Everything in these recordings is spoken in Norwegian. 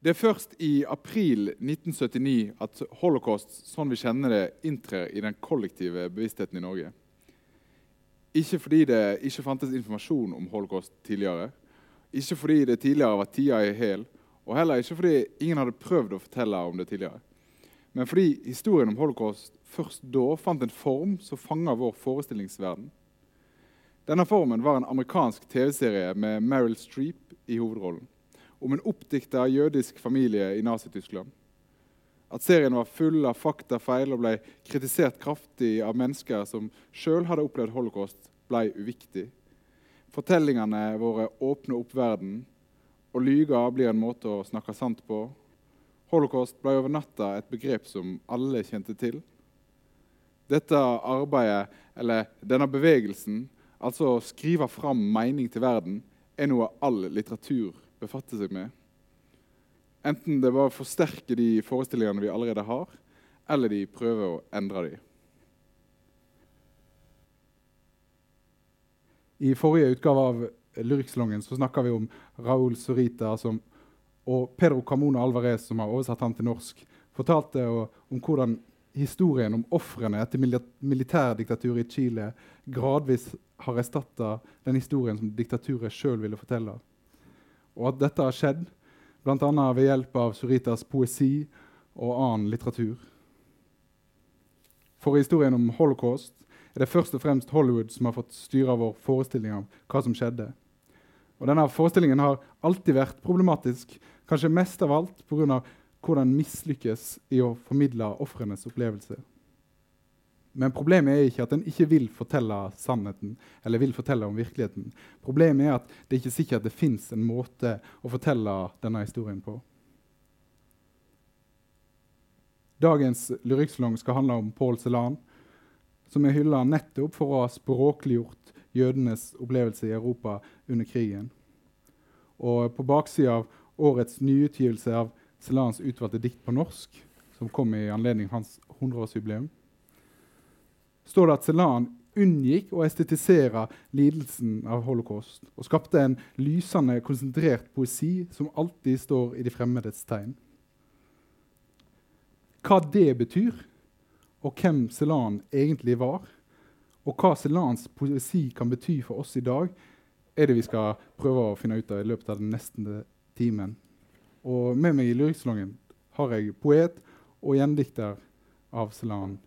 Det er først i april 1979 at holocaust sånn vi kjenner det, inntrer i den kollektive bevisstheten i Norge. Ikke fordi det ikke fantes informasjon om holocaust tidligere, ikke fordi det tidligere var tida i hæl, og heller ikke fordi ingen hadde prøvd å fortelle om det tidligere. Men fordi historien om holocaust først da fant en form som fanga vår forestillingsverden. Denne formen var en amerikansk TV-serie med Meryl Streep i hovedrollen om en oppdikta jødisk familie i Nazi-Tyskland. At serien var full av faktafeil og ble kritisert kraftig av mennesker som sjøl hadde opplevd holocaust, ble uviktig. Fortellingene våre åpner opp verden, og lyger blir en måte å snakke sant på. Holocaust ble over natta et begrep som alle kjente til. Dette arbeidet, eller denne bevegelsen, altså å skrive fram mening til verden, er noe all litteratur befatte seg med. Enten det bare forsterker de forestillingene vi allerede har, eller de prøver å endre dem. I forrige utgave av Lyrikksalongen snakka vi om Raúl Sorita som, og Pedro Camona Alvarez, som har oversatt han til norsk, fortalte om hvordan historien om ofrene etter militærdiktaturet i Chile gradvis har erstatta den historien som diktaturet sjøl ville fortelle og at dette har skjedd bl.a. ved hjelp av Suritas poesi og annen litteratur. For historien om holocaust er det først og fremst Hollywood som har fått styre vår forestilling av hva som skjedde. Og denne Forestillingen har alltid vært problematisk, kanskje mest av alt pga. hvordan mislykkes i å formidle ofrenes opplevelse. Men problemet er ikke at en ikke vil fortelle sannheten eller vil fortelle om virkeligheten. Problemet er at det ikke er sikkert det fins en måte å fortelle denne historien på. Dagens lyrikksalong skal handle om Paul Celan, som er hylla nettopp for å ha språkliggjort jødenes opplevelse i Europa under krigen. Og på baksida av årets nyutgivelse av Celans utvalgte dikt på norsk, som kom i anledning hans 100-årsjubileum, står det at Celan unngikk å estetisere lidelsen av holocaust og skapte en lysende, konsentrert poesi som alltid står i de fremmedes tegn. Hva det betyr, og hvem Celan egentlig var, og hva Celans poesi kan bety for oss i dag, er det vi skal prøve å finne ut av i løpet av den neste timen. Og med meg i Lyrikksalongen har jeg poet og gjendikter av Celan.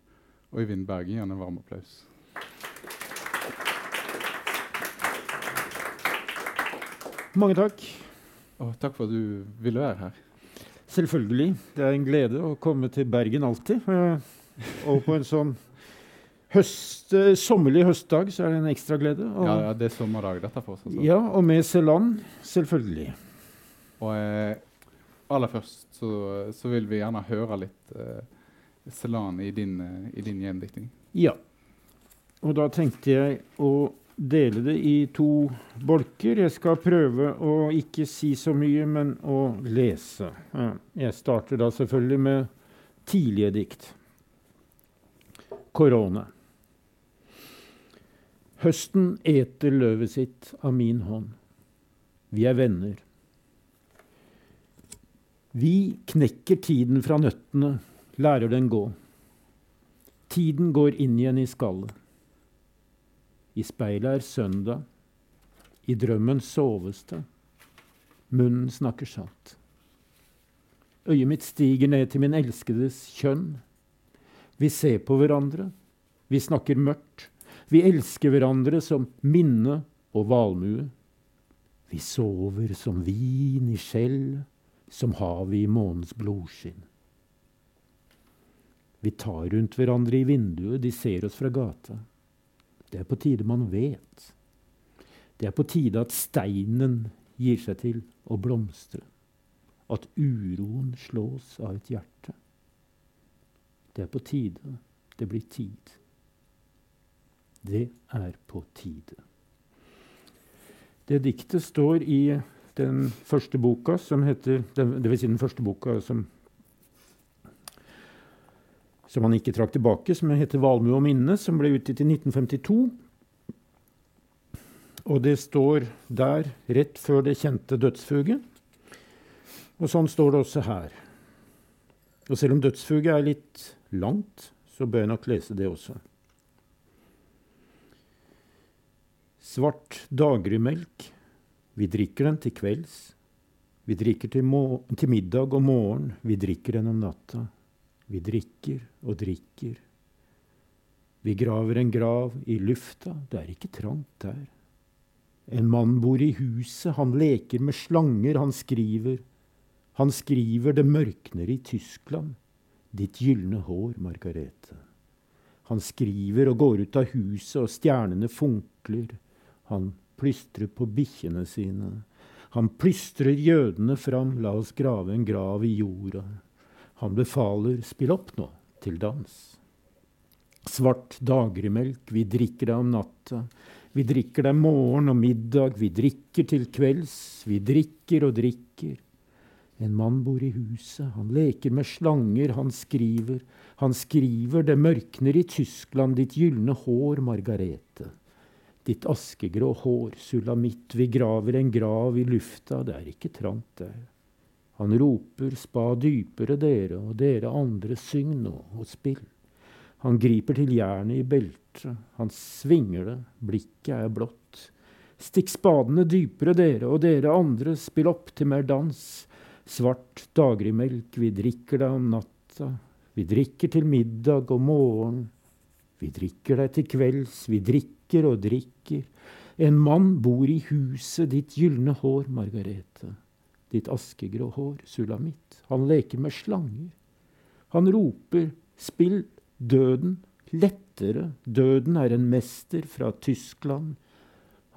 Øyvind Berge. Han en varm applaus. Mange takk. Og takk for at du ville være her. Selvfølgelig. Det er en glede å komme til Bergen alltid. Og på en sånn høst, sommerlig høstdag så er det en ekstra glede. Og, ja, det er sommerdag dette for oss. Altså. Ja, og med Celan, selvfølgelig. Og eh, aller først så, så, vil vi gjerne høre litt eh, Celan i din, i din gjendiktning? Ja. Og da tenkte jeg å dele det i to bolker. Jeg skal prøve å ikke si så mye, men å lese. Jeg starter da selvfølgelig med tidlige dikt. Korona. Høsten eter løvet sitt av min hånd. Vi er venner. Vi knekker tiden fra nøttene lærer den gå. Tiden går inn igjen i skallet. I speilet er søndag. I drømmen soves det. Munnen snakker sant. Øyet mitt stiger ned til min elskedes kjønn. Vi ser på hverandre. Vi snakker mørkt. Vi elsker hverandre som minne og valmue. Vi sover som vin i skjell, som havet i månens blodskinn. Vi tar rundt hverandre i vinduet, de ser oss fra gata. Det er på tide man vet. Det er på tide at steinen gir seg til å blomstre. At uroen slås av et hjerte. Det er på tide. Det blir tid. Det er på tide. Det diktet står i den første boka som heter Dvs. si den første boka som som han ikke trakk tilbake, som heter 'Valmue og minne', som ble utgitt i 1952. Og det står der rett før det kjente dødsfuget. Og sånn står det også her. Og selv om dødsfuget er litt langt, så bør jeg nok lese det også. Svart daggrymelk. Vi drikker den til kvelds. Vi drikker til, til, middag og morgen. Vi drikker den om natta. Vi drikker og drikker. Vi graver en grav i lufta. Det er ikke trangt der. En mann bor i huset, han leker med slanger, han skriver. Han skriver det mørkner i Tyskland, ditt gylne hår, Margarete. Han skriver og går ut av huset, og stjernene funkler. Han plystrer på bikkjene sine. Han plystrer jødene fram, la oss grave en grav i jorda. Han befaler, spill opp nå, til dans. Svart dagremelk, vi drikker det om natta. Vi drikker det morgen og middag, vi drikker til kvelds, vi drikker og drikker. En mann bor i huset, han leker med slanger, han skriver. Han skriver, det mørkner i Tyskland, ditt gylne hår, Margarete. Ditt askegrå hår, sulamitt, vi graver en grav i lufta, det er ikke trangt der. Han roper, spa dypere, dere, og dere andre, syng nå og spill. Han griper til jernet i beltet han svinger det, blikket er blått. Stikk spadene dypere, dere, og dere andre, spill opp til mer dans. Svart dagligmelk, vi drikker deg om natta. Vi drikker til middag og morgen. Vi drikker deg til kvelds, vi drikker og drikker. En mann bor i huset, ditt gylne hår, Margarete. Ditt askegrå hår, Sulamitt. Han leker med slanger. Han roper, spill døden, lettere. Døden er en mester fra Tyskland.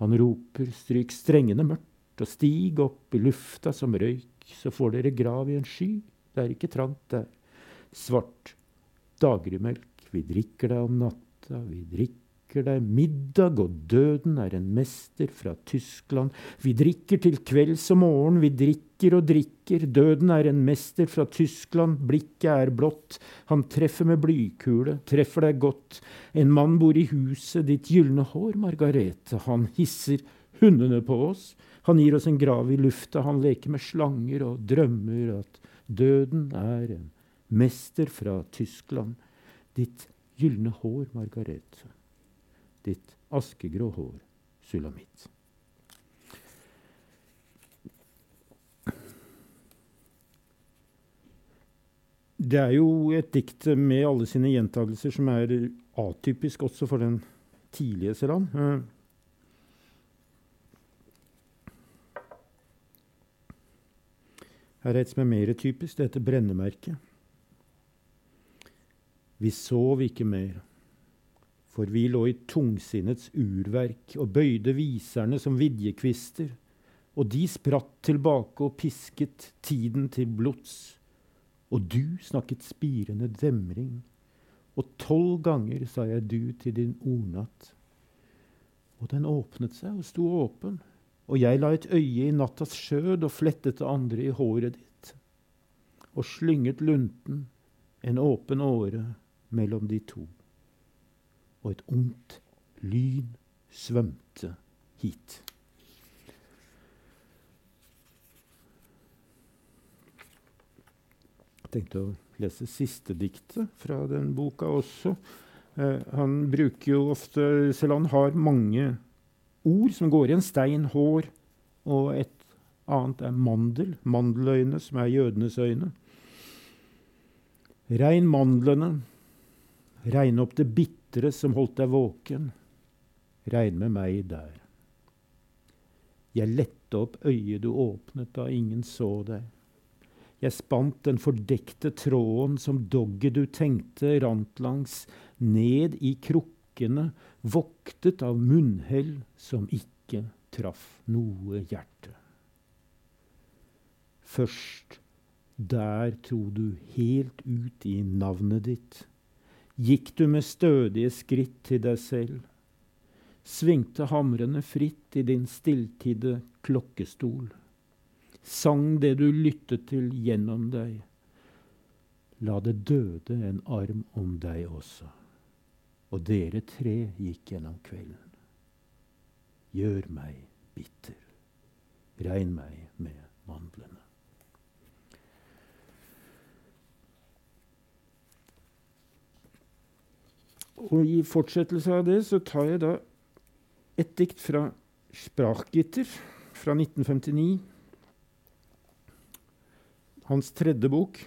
Han roper, stryk strengene mørkt og stig opp i lufta som røyk, så får dere grav i en sky. Det er ikke trangt der. Svart dagrymelk, vi drikker det om natta, vi drikker drikker deg middag, og døden er en mester fra Tyskland. Vi drikker til kvelds og morgen, vi drikker og drikker, døden er en mester fra Tyskland, blikket er blått, han treffer med blykule, treffer deg godt. En mann bor i huset, ditt gylne hår, Margarete, han hisser hundene på oss, han gir oss en grav i lufta, han leker med slanger og drømmer at døden er en mester fra Tyskland, ditt gylne hår, Margarete ditt askegrå hår, Sulamitt. Det er jo et dikt med alle sine gjentagelser som er atypisk også for den tidlige Selan. Eh, her er et som er mer typisk. Det heter brennemerket. Vi sov ikke mer for vi lå i tungsinnets urverk og bøyde viserne som vidjekvister, og de spratt tilbake og pisket tiden til blods. Og du snakket spirende demring, og tolv ganger sa jeg du til din ordnatt. Og den åpnet seg og sto åpen, og jeg la et øye i nattas skjød og flettet det andre i håret ditt, og slynget lunten, en åpen åre, mellom de to og et ungt lyn svømte hit. Jeg tenkte å lese siste diktet fra den boka også. Eh, han bruker jo ofte Selv han har mange ord som går igjen. Stein, hår og et annet er mandel. Mandeløyne, som er jødenes øyne. Regn mandlene. Regn opp det bitte bitre som holdt deg våken, regn med meg der. Jeg lette opp øyet du åpnet da ingen så deg. Jeg spant den fordekte tråden som dogget du tenkte rant langs, ned i krukkene, voktet av munnhell som ikke traff noe hjerte. Først der tro du helt ut i navnet ditt gikk du med stødige skritt til deg selv, svingte hamrene fritt i din stilltidde klokkestol, sang det du lyttet til gjennom deg, la det døde en arm om deg også, og dere tre gikk gjennom kvelden. Gjør meg bitter, regn meg med mandlene. Og i fortsettelse av det så tar jeg da et dikt fra Sprachgitter fra 1959. Hans tredje bok.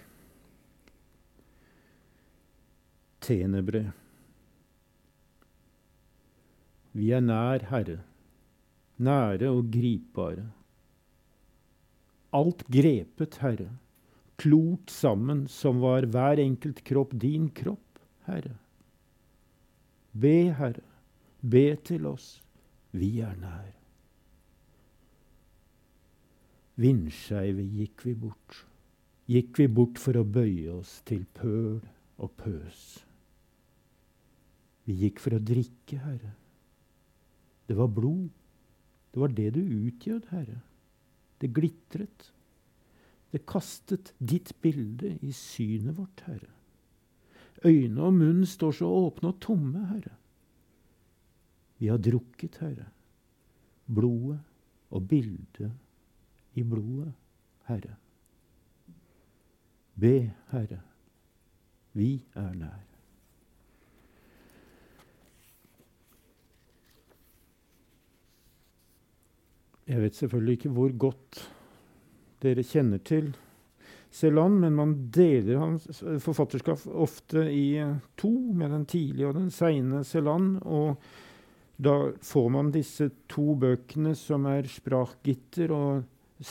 Tenebre. Vi er nær Herre, nære og gripbare. Alt grepet, Herre, klort sammen som var hver enkelt kropp din kropp, Herre. Be, Herre, be til oss, vi er nær. Vindskeive gikk vi bort, gikk vi bort for å bøye oss til pøl og pøs. Vi gikk for å drikke, Herre. Det var blod. Det var det du utgjød, Herre. Det glitret. Det kastet ditt bilde i synet vårt, Herre. Øyne og munn står så åpne og tomme, Herre. Vi har drukket, Herre, blodet og bildet i blodet, Herre. Be, Herre, vi er nær. Jeg vet selvfølgelig ikke hvor godt dere kjenner til Celan, men man deler hans forfatterskap ofte i to, med den tidlige og den seine Celan. Og da får man disse to bøkene som er Sprachgitter, og,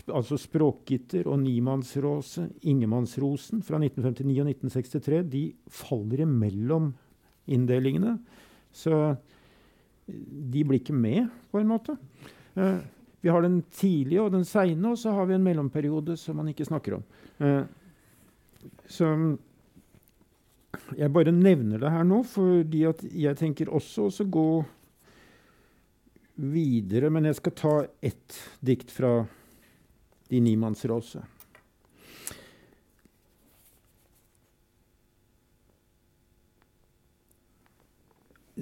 altså Språkgitter, og Niemannsrose, Ingemannsrosen, fra 1959 og 1963. De faller imellom inndelingene. Så de blir ikke med, på en måte. Uh, vi har den tidlige og den seine, og så har vi en mellomperiode som man ikke snakker om. Eh, så jeg bare nevner det her nå, fordi jeg tenker også å gå videre. Men jeg skal ta ett dikt fra De nimannsråse.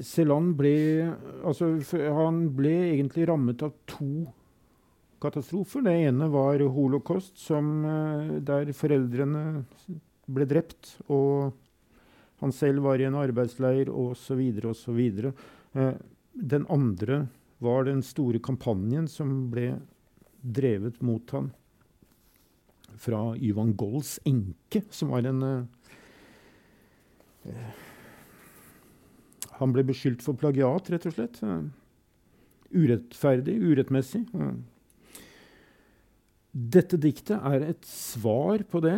Celan ble, altså, ble egentlig rammet av to katastrofer. Det ene var holocaust, som, eh, der foreldrene ble drept. Og han selv var i en arbeidsleir osv. osv. Eh, den andre var den store kampanjen som ble drevet mot han fra Yvan Golls enke, som var en eh, eh, Han ble beskyldt for plagiat, rett og slett. Urettferdig, urettmessig. Dette diktet er et svar på det.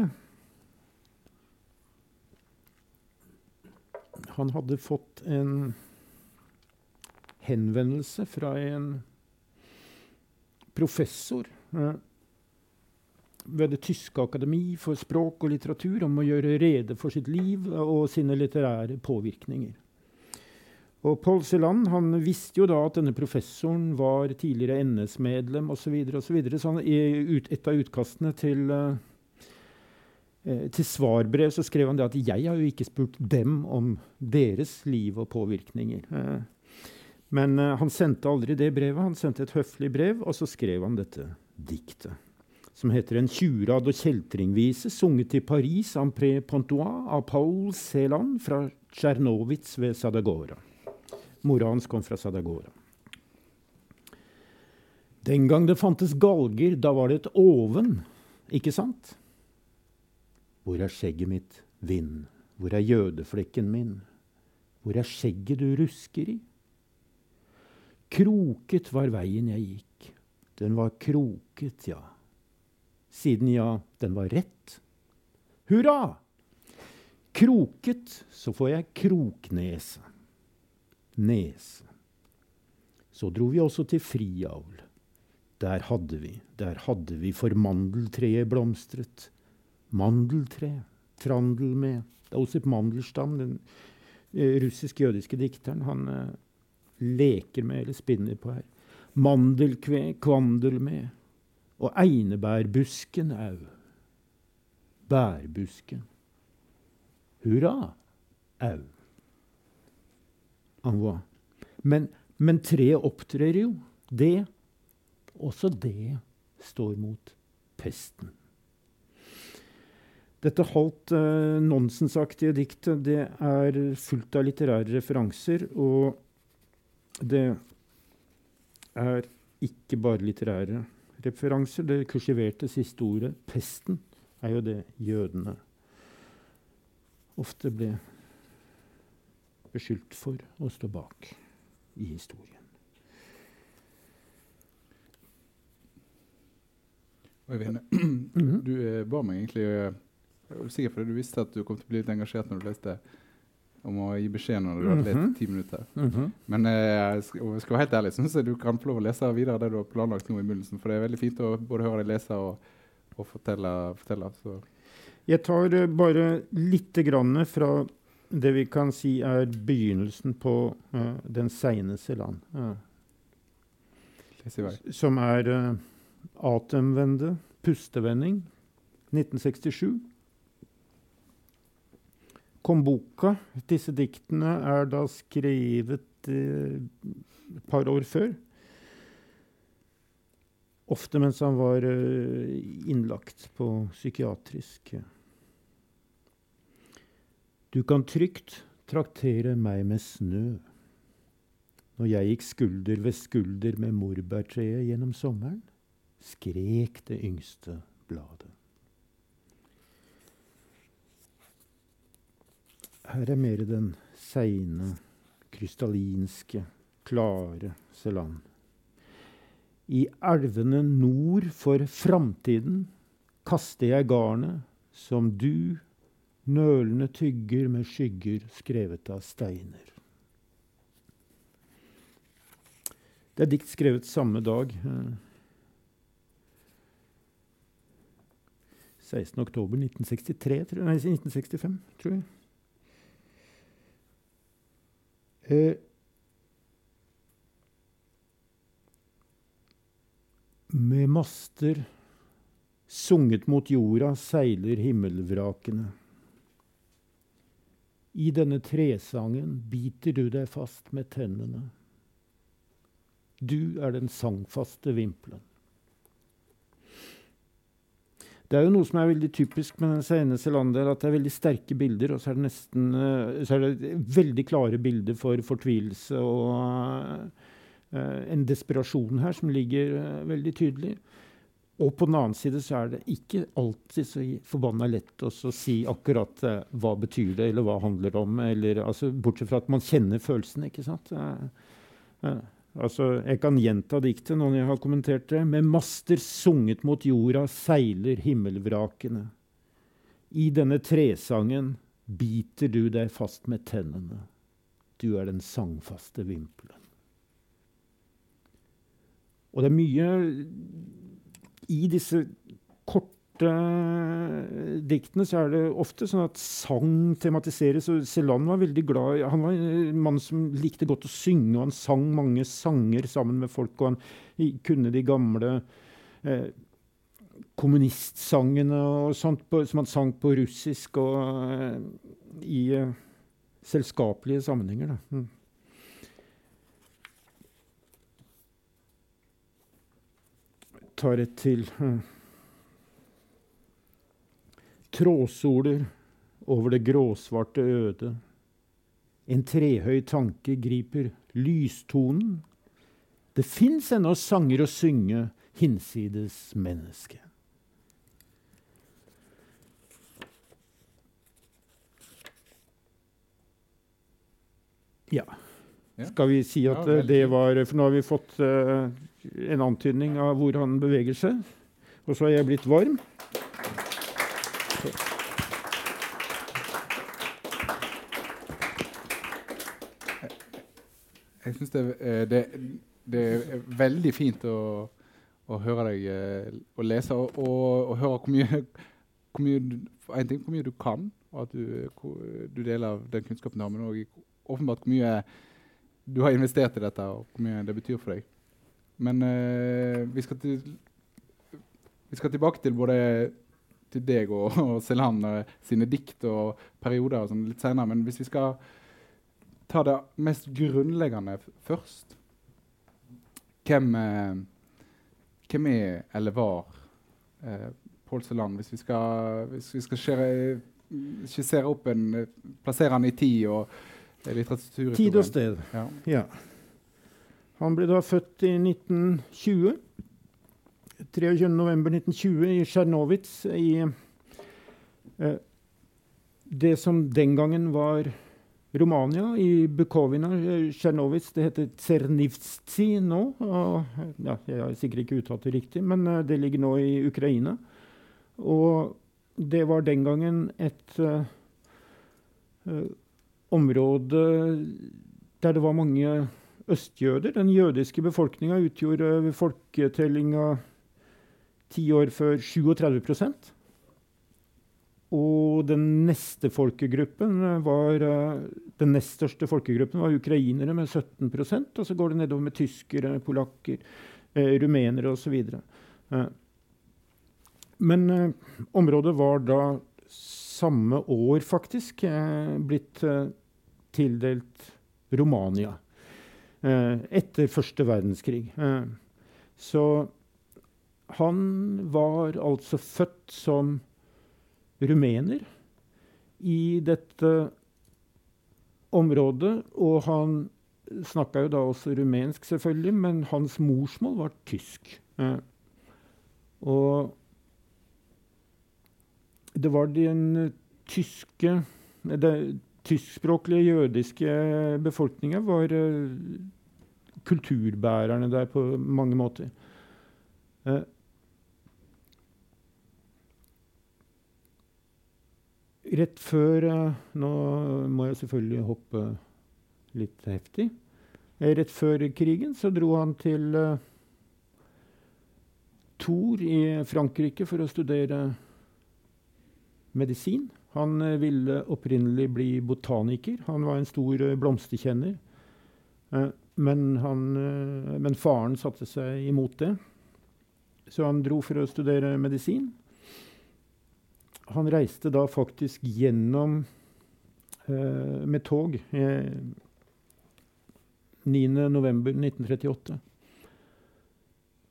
Han hadde fått en henvendelse fra en professor eh, ved Det tyske akademi for språk og litteratur om å gjøre rede for sitt liv og sine litterære påvirkninger. Og Paul Celan han visste jo da at denne professoren var tidligere NS-medlem osv. Så, videre, og så, videre. så I ut, et av utkastene til, uh, til svarbrev så skrev han det at 'jeg har jo ikke spurt dem om deres liv og påvirkninger'. Uh, men uh, han sendte aldri det brevet. Han sendte et høflig brev, og så skrev han dette diktet. Som heter 'En tjurad og kjeltringvise', sunget i Paris en pré Pontois av Paul Celan fra Tsjernowitz ved Sadagora. Mora hans kom fra Sadagora. Den gang det fantes galger, da var det et oven, ikke sant? Hvor er skjegget mitt, vind? Hvor er jødeflekken min? Hvor er skjegget du rusker i? Kroket var veien jeg gikk. Den var kroket, ja. Siden ja, den var rett. Hurra! Kroket, så får jeg kroknese nese. Så dro vi også til Friavl. Der hadde vi, der hadde vi for mandeltreet blomstret. Mandeltre, trandel med. Det er Osip Mandelstam, den eh, russisk-jødiske dikteren, han eh, leker med, eller spinner på her. Mandelkve, kvandel med. Og einebærbusken au. Bærbusken. Hurra, au. Envoy. Men, men treet opptrer jo. Det, også det, står mot pesten. Dette halvt eh, nonsensaktige diktet det er fullt av litterære referanser. Og det er ikke bare litterære referanser. Det kursiverte siste ordet, 'pesten', er jo det jødene ofte ble beskyldt for å stå bak i historien. Øyvind, Mhm. du eh, ba meg egentlig eh, jeg var Sikkert fordi du visste at du kom til å bli litt engasjert når du leste om å gi beskjed når du Mhm. lest ti minutter. Mhm. Men eh, jeg skal, jeg skal være helt ærlig, syns jeg du kan få lov å lese videre det du har planlagt nå i begynnelsen. For det er veldig fint å både høre deg lese og, og fortelle. fortelle så. Jeg tar bare lite grann fra det vi kan si er begynnelsen på uh, den seine Selan. eh, i vei. som er uh, atemvende, pustevending, 1967. Komboka, disse diktene er da skrevet eh, et par år før. Ofte mens han var eh, innlagt på psykiatrisk. Du kan trygt traktere meg med snø når jeg gikk skulder ved skulder med morbærtreet gjennom sommeren, skrek det yngste bladet. Her er mer den seine, krystallinske, klare Selan. I elvene nord for framtiden kaster jeg garnet som du nølende tygger med skygger skrevet av steiner. Det er dikt skrevet samme dag. eh, 16. oktober 1963. Nei, 1965, tror jeg. Eh, med master sunget mot jorda seiler himmelvrakene. I denne tresangen biter du deg fast med tennene. Du er den sangfaste vimpelen. Det er jo noe som er veldig typisk med den sene Selander, at det er veldig sterke bilder, og så er det nesten eh, så er det veldig klare bilder for fortvilelse og eh, en desperasjon her som ligger eh, veldig tydelig. Og på den annen side så er det ikke alltid så forbanna lett å si akkurat eh, hva betyr det, eller hva handler det om, eller, altså, bortsett fra at man kjenner følelsene, ikke sant. Eh, eh, Altså, jeg kan gjenta diktet når jeg har kommentert det. Med master sunget mot jorda seiler himmelvrakene. I denne tresangen biter du deg fast med tennene. Du er den sangfaste vimpelen. Og det er mye I disse korte diktene så er det ofte sånn at sang tematiseres. og Celan var veldig glad Han var en mann som likte godt å synge, og han sang mange sanger sammen med folk. Og han kunne de gamle eh, kommunistsangene og sånt på, som han sang på russisk og eh, i eh, selskapelige sammenhenger. Da. Mm. Tar et til. Tråsoler over det gråsvarte ødet. En trehøy tanke griper lystonen. Det fins ennå sanger å synge hinsides mennesket. Ja. Skal vi si at Ja, eh, det var For nå har vi fått uh, en antydning av hvor han beveger seg. Og så har jeg blitt varm. Jeg syns det, eh, det, det er veldig fint å, å høre deg og lese, og, og, og høre hvor mye, hvor mye ting, hvor mye du kan, og at du, du deler den kunnskapen du har, men òg åpenbart hvor mye du har investert i dette, og hvor mye det betyr for deg. Men eh, vi, skal til, vi skal tilbake til både til deg og, og Celan eh, sine dikt og perioder og sånn litt senere, men hvis vi skal ta det mest grunnleggende først. Hvem, eh, hvem er eller var eh, Pål Seland, hvis vi skal, hvis vi skal skjere, skissere opp en Plassere han i tid og litteratur Tid og sted. Ja. Ja. Han ble da født i 1920. 23.11.1920 i Tsjernowitz i eh, det som den gangen var Romania, i Bukovina. Tsjernowitz, det heter Tsernivtsi nå. Og, ja, jeg har sikkert ikke uttalt det riktig, men uh, det ligger nå i Ukraina. Og det var den gangen et uh, eh, område der det var mange østjøder. Den jødiske befolkninga utgjorde ved folketellinga ti år før 37% Og den neste folkegruppen var den nest største folkegruppen var ukrainere med 17% og så går det nedover med tyskere, polakker, eh, rumenere osv. Eh, men eh, området var da samme år faktisk eh, blitt eh, tildelt Romania. Eh, etter første verdenskrig. Så han var altså født som rumener i dette området. Og han snakka jo da også rumensk, selvfølgelig, men hans morsmål var tysk. Og det var den tyske det, Tyskspråklige jødiske befolkninga var uh, kulturbærerne der på mange måter. Rett før Nå må jeg selvfølgelig hoppe litt heftig. rett før krigen så dro han til Tours i Frankrike for å studere medisin. Han eh, ville opprinnelig bli botaniker. Han var en stor eh, blomsterkjenner. Eh, men, han, men, faren satte seg imot det. Så han dro for å studere medisin. Han reiste da faktisk gjennom med tog eh, 9.11.1938.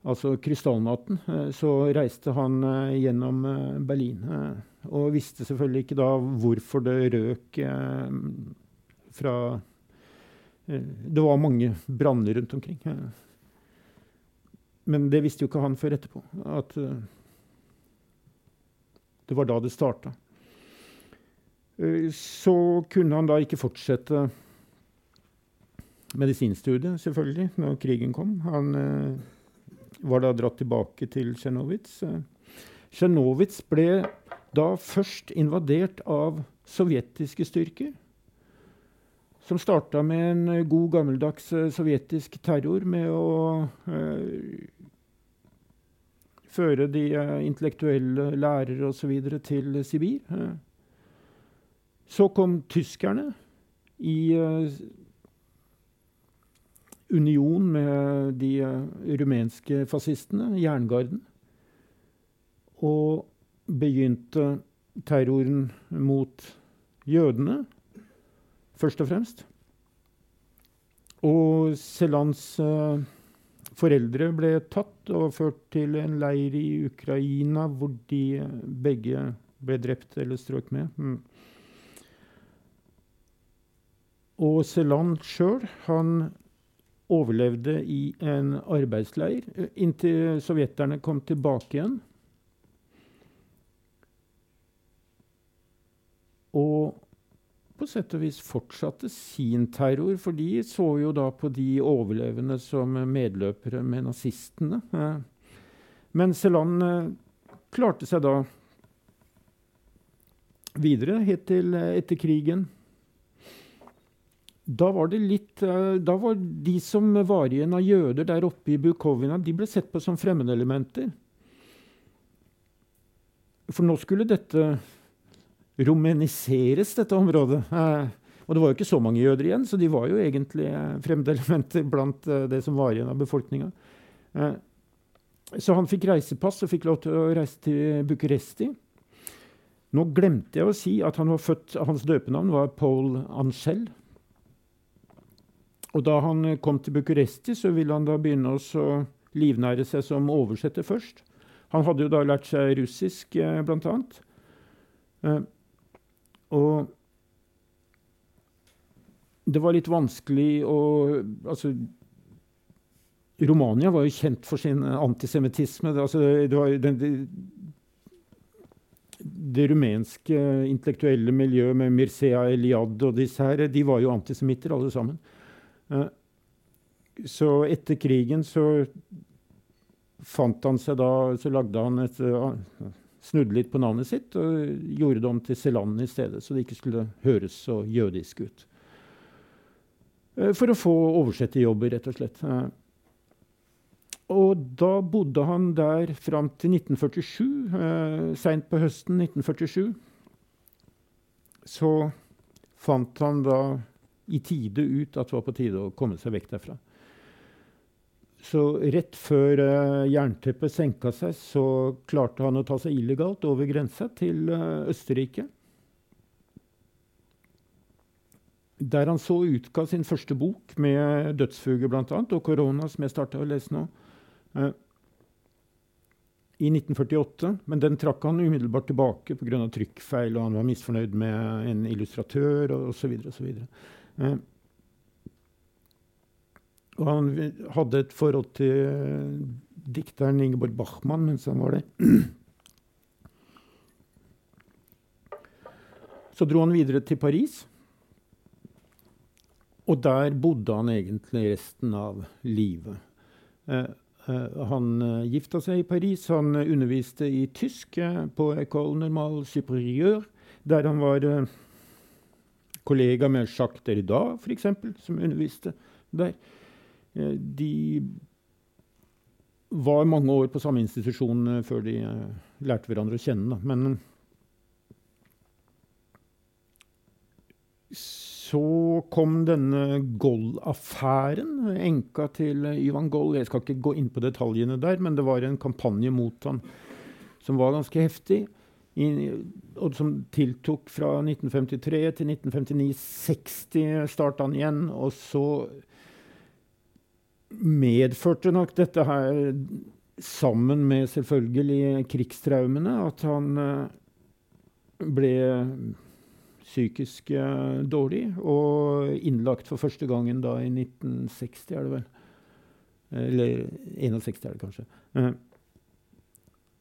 Altså krystallnatten. så reiste han gjennom Berlin. Og visste selvfølgelig ikke da hvorfor det røk eh, fra eh, Det var mange branner rundt omkring. Men det visste jo ikke han før etterpå. At eh, det var da det starta. Eh, så kunne han da ikke fortsette medisinstudiet, selvfølgelig, når krigen kom. Han eh, var da dratt tilbake til Tsjernowitz. Tsjernowitz ble da først invadert av sovjetiske styrker. Som starta med en god, gammeldags uh, sovjetisk terror med å uh, føre de uh, intellektuelle lærere osv. til Sibir. Så kom tyskerne i union med de rumenske fascistene, jerngarden. Og begynte terroren mot jødene, først og fremst. Og Selans uh, foreldre ble tatt og ført til en leir i Ukraina, hvor de begge ble drept eller strøk med. Mm. Og Selan sjøl, han overlevde i en arbeidsleir eh, inntil sovjeterne kom tilbake igjen. Og på sett og vis fortsatte sin terror, for de så jo da på de overlevende som medløpere med nazistene. Men Celan eh, klarte seg da videre, helt til eh, etter krigen. Da var det litt eh, Da var de som var igjen av jøder der oppe i Bukovina, de ble sett på som fremmedelementer. For nå skulle dette romaniseres, dette området. Eh, og det var jo ikke så mange jøder igjen, så de var jo egentlig fremdelementer blant eh, det som var igjen av befolkninga. Eh, så han fikk reisepass og fikk lov til å reise til Bucuresti. Nå glemte jeg å si at han var født, hans døpenavn var Paul Ancel. Og da han kom til Bucuresti, så ville han da begynne å livnære seg som oversetter først. Han hadde jo da lært seg russisk, eh, blant annet. Eh, og det var litt vanskelig å Altså Romania var jo kjent for sin antisemittisme. Det, altså, det, var den, det, det rumenske intellektuelle miljøet med Mircea Eliad og disse her, de var jo antisemitter alle sammen. Uh, så etter krigen så fant han seg da Så lagde han et uh, Snudde litt på navnet sitt og gjorde det om til Seland i stedet, så det ikke skulle høres så jødisk ut. Uh, for å få oversetterjobber, rett og slett. Og da bodde han der fram til 1947. Eh, Seint på høsten 1947 så fant han da i tide ut at det var på tide å komme seg vekk derfra. Så rett før uh, jernteppet senka seg, så klarte han å ta seg illegalt over grensa til uh, Østerrike. Der han så utga sin første bok med dødsfuger bl.a. og korona, som jeg starta å lese nå. Uh, I 1948. Men den trakk han umiddelbart tilbake pga. trykkfeil, og han var misfornøyd med en illustratør osv. Uh, og han hadde et forhold til uh, dikteren Ingeborg Bachmann mens han var der. Så dro han videre til Paris. Og der bodde han egentlig resten av livet. Eh, eh, han uh, gifta seg i Paris. Han underviste i tysk på École Normale Supérieure, der han var kollega med Jacques Derrida, f.eks., som underviste der. Eh, de var mange år på samme institusjon eh, før de eh, lærte hverandre å kjenne. Men så kom denne Goll-affæren, enka til Ivan Goll. Jeg skal ikke gå inn på detaljene der, men det var en kampanje mot han som var ganske heftig. Og som tiltok fra 1953 til 1959. 60 starta han igjen. Og så medførte nok dette her, sammen med selvfølgelig krigstraumene, at han eh, ble psykisk eh, dårlig og innlagt for første gangen da i 1960, er det vel. Eller 61, er det kanskje. Eh,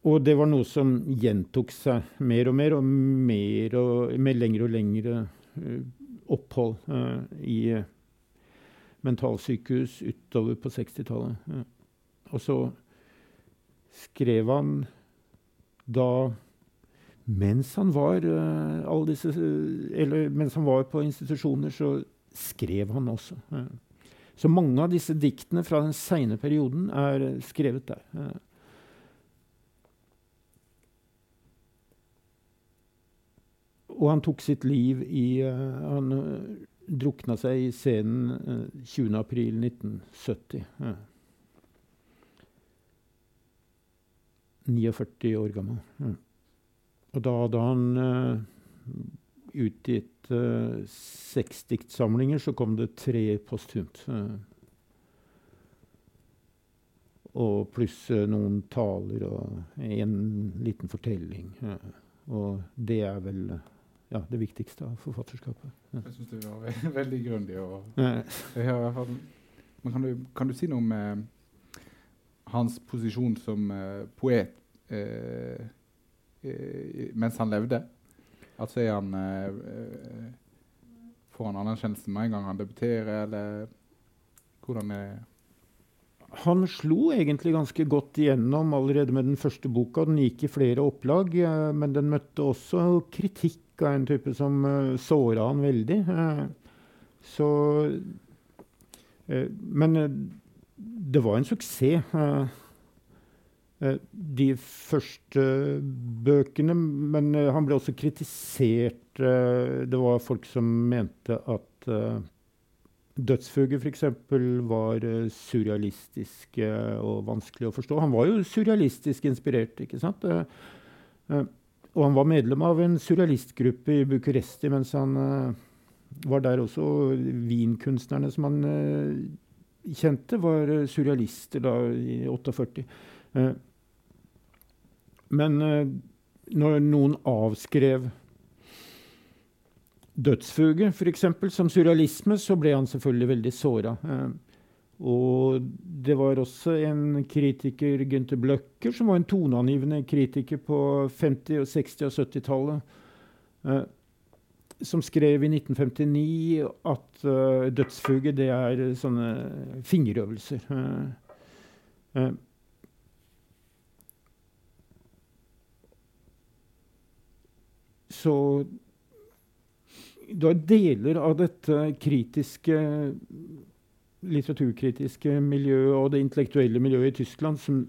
og det var noe som gjentok seg mer og mer, og mer og, med lengre og lengre opphold i mentalsykehus utover på 60-tallet. Ja. Og så skrev han da mens han var uh, disse, eller mens han var på institusjoner, så skrev han også. Ja. Så mange av disse diktene fra den seine perioden er skrevet der. Ja. Og han tok sitt liv i uh, han, drukna seg i scenen eh, 20.4.1970. Ja. 49 år gammel. Og da hadde han uh, utgitt uh, seks diktsamlinger, så kom det tre posthumt. Og pluss noen taler og en liten fortelling. Og det er vel ja, det viktigste av forfatterskapet. Ja. Jeg syns det var ve veldig grundig. men kan du, kan du, si noe om eh, hans posisjon som eh, poet eh, eh mens han levde? Altså er han eh, Får han anerkjennelse med en gang han debuterer, eller hvordan er han slo egentlig ganske godt igjennom allerede med den første boka. Den gikk i flere opplag, eh, men den møtte også kritikk av en type som uh, såra han veldig. Uh, så uh, Men det var en suksess. de første bøkene Men han ble også kritisert. det var folk som mente at Dødsfuget f.eks. var surrealistisk og vanskelig å forstå. Han var jo surrealistisk inspirert, ikke sant? Og han var medlem av en surrealistgruppe i Bucuresti mens han uh, var der også. Wien-kunstnerne som han uh, kjente, var surrealister da i 48. Uh, men når noen avskrev dødsfuge, f.eks., som surrealisme, så ble han selvfølgelig veldig såra. Og det var også en kritiker, Gunther Bløcker, som var en toneangivende kritiker på 50-, og 60- og 70-tallet, eh, som skrev i 1959 at eh, dødsfuge det er sånne fingerøvelser. Eh, så det var deler av dette kritiske litteraturkritiske miljøet og det intellektuelle miljøet i Tyskland som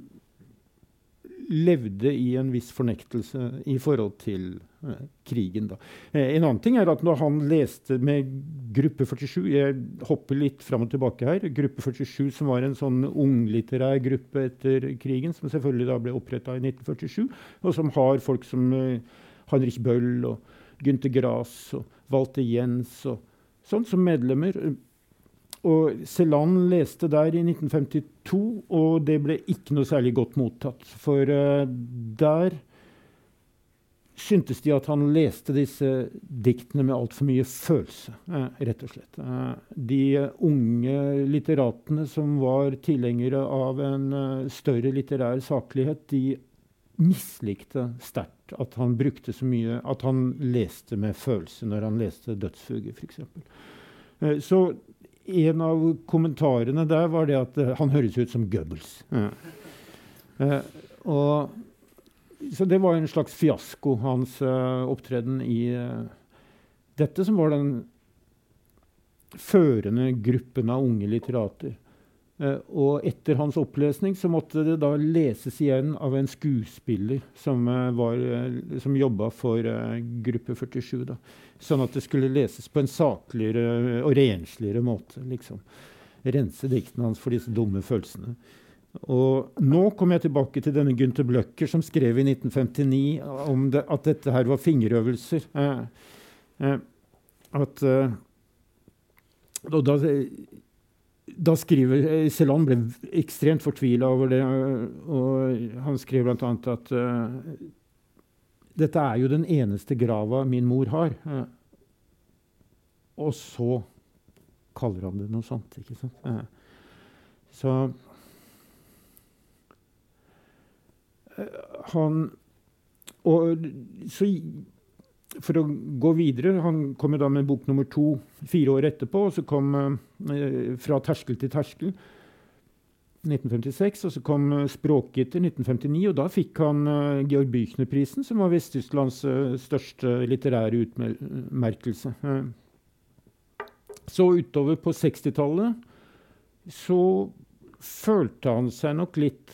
levde i en viss fornektelse i forhold til eh, krigen. Da. Eh, en annen ting er at når han leste med Gruppe 47 Jeg hopper litt fram og tilbake her. Gruppe 47, som var en sånn unglitterær gruppe etter krigen, som selvfølgelig da ble oppretta i 1947, og som har folk som eh, Heinrich Bøll og Gunther Grass og Walter Jens og sånn som medlemmer. Og Celan leste der i 1952, og det ble ikke noe særlig godt mottatt. For uh, der syntes de at han leste disse diktene med altfor mye følelse, uh, rett og slett. Uh, de unge litteratene som var tilhengere av en større litterær saklighet, de mislikte sterkt at han brukte så mye At han leste med følelse når han leste 'Dødsfuge', f.eks. Så en av kommentarene der var det at uh, han høres ut som Goebbels. Ja. Uh, og, så det var en slags fiasko, hans uh, opptreden i dette, som var den førende gruppen av unge litterater. Uh, og etter hans opplesning så måtte det da leses igjen av en skuespiller som, uh, var, uh, som jobba for Gruppe 47. Da. Sånn at det skulle leses på en sakligere og rensligere måte. liksom. Rense diktene hans for disse dumme følelsene. Og nå kommer jeg tilbake til denne Gunther Bløcker som skrev i 1959 om det, at dette her var fingerøvelser. at og da da skriver eh, Celan ble ekstremt fortvila over det. Og han skrev bl.a. at uh, dette er jo den eneste grava min mor har. Uh, og så kaller han det noe sånt. ikke sant? Uh, så han Og så for å gå videre Han kom jo da med bok nummer to fire år etterpå. og så kom eh, 'Fra terskel til terskel' 1956. Og så kom uh, 'Språkgitter' 1959. Og da fikk han uh, Georg Büchner-prisen, som var Vest-Tysklands uh, største litterære utmerkelse. så utover på 60-tallet så følte han seg nok litt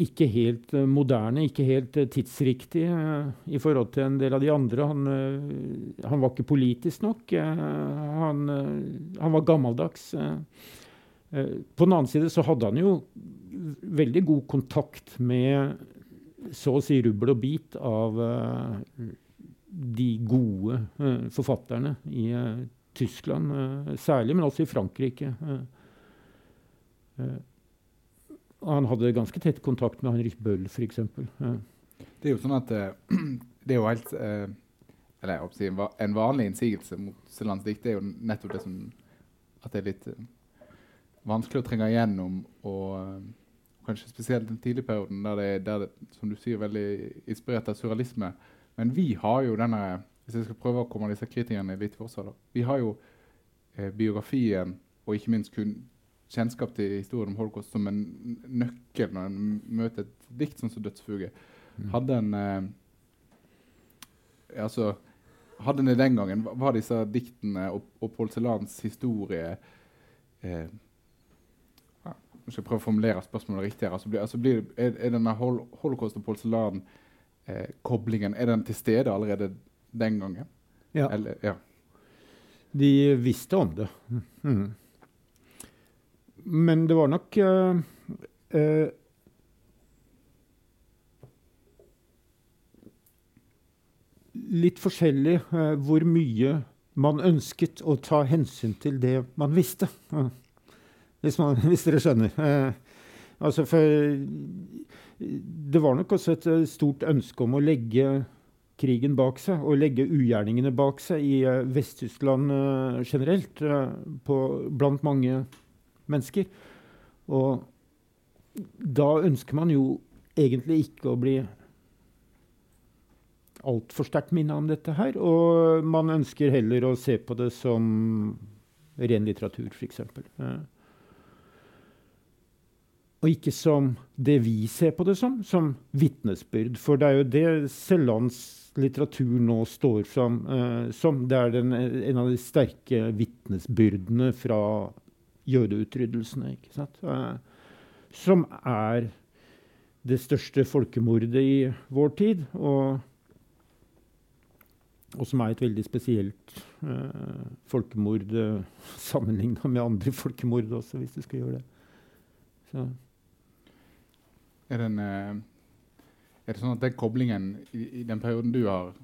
ikke helt uh, moderne, ikke helt uh, tidsriktig uh, i forhold til en del av de andre. Han, han var ikke politisk nok. Han, han, var gammeldags. på den annen side så hadde han jo veldig god kontakt med så å si rubbel og bit av de gode forfatterne i Tyskland særlig, men også i Frankrike. Han hadde ganske tett kontakt med Henrik Bøll, f.eks. Ja. Det er jo sånn at uh, det er jo helt uh, Eller si, en vanlig innsigelse mot Selans dikt er jo nettopp det som At det er litt uh, vanskelig å trenge igjennom. Og kanskje spesielt den tidlige perioden der det, det som du sier, veldig inspirert av surrealisme. Men vi har jo denne Hvis jeg skal prøve å komme disse kritikerne litt for seg, da. Vi har jo biografien og ikke minst kun kjennskap til historien om holocaust som en nøkkel når en møter et dikt sånn som 'Dødsfuge'. Mm. Hadde en eh, altså, hadde en i den gangen Var disse diktene og, og Paul historie eh, Jeg skal prøve å formulere spørsmålet riktig. her. Altså, blir, altså blir, er, er, denne hol holocaust og Paul Celan-koblingen eh, er den til stede allerede den gangen? Ja. Eller, ja. De visste om det. Mm. Men det var nok uh, uh, Litt forskjellig uh, hvor mye man ønsket å ta hensyn til det man visste. Hvis, man, hvis, dere skjønner. Altså for det var nok også et stort ønske om å legge krigen bak seg og legge ugjerningene bak seg i Vest-Tyskland generelt på, blant mange mennesker. Og da ønsker man jo egentlig ikke å bli altfor sterkt minna om dette her. Og man ønsker heller å se på det som ren litteratur, f.eks. Og ikke som det vi ser på det som, som vitnesbyrd. For det er jo det Sellands litteratur nå står fram eh, som. Det er den, en av de sterke vitnesbyrdene fra jødeutryddelsene. ikke sant? Eh, som er det største folkemordet i vår tid. Og, og som er et veldig spesielt uh, folkemord eh, sammenligna med andre folkemord også, hvis du skal gjøre det. Så. Er, den, eh, er, det sånn at den koblingen i, i den perioden du har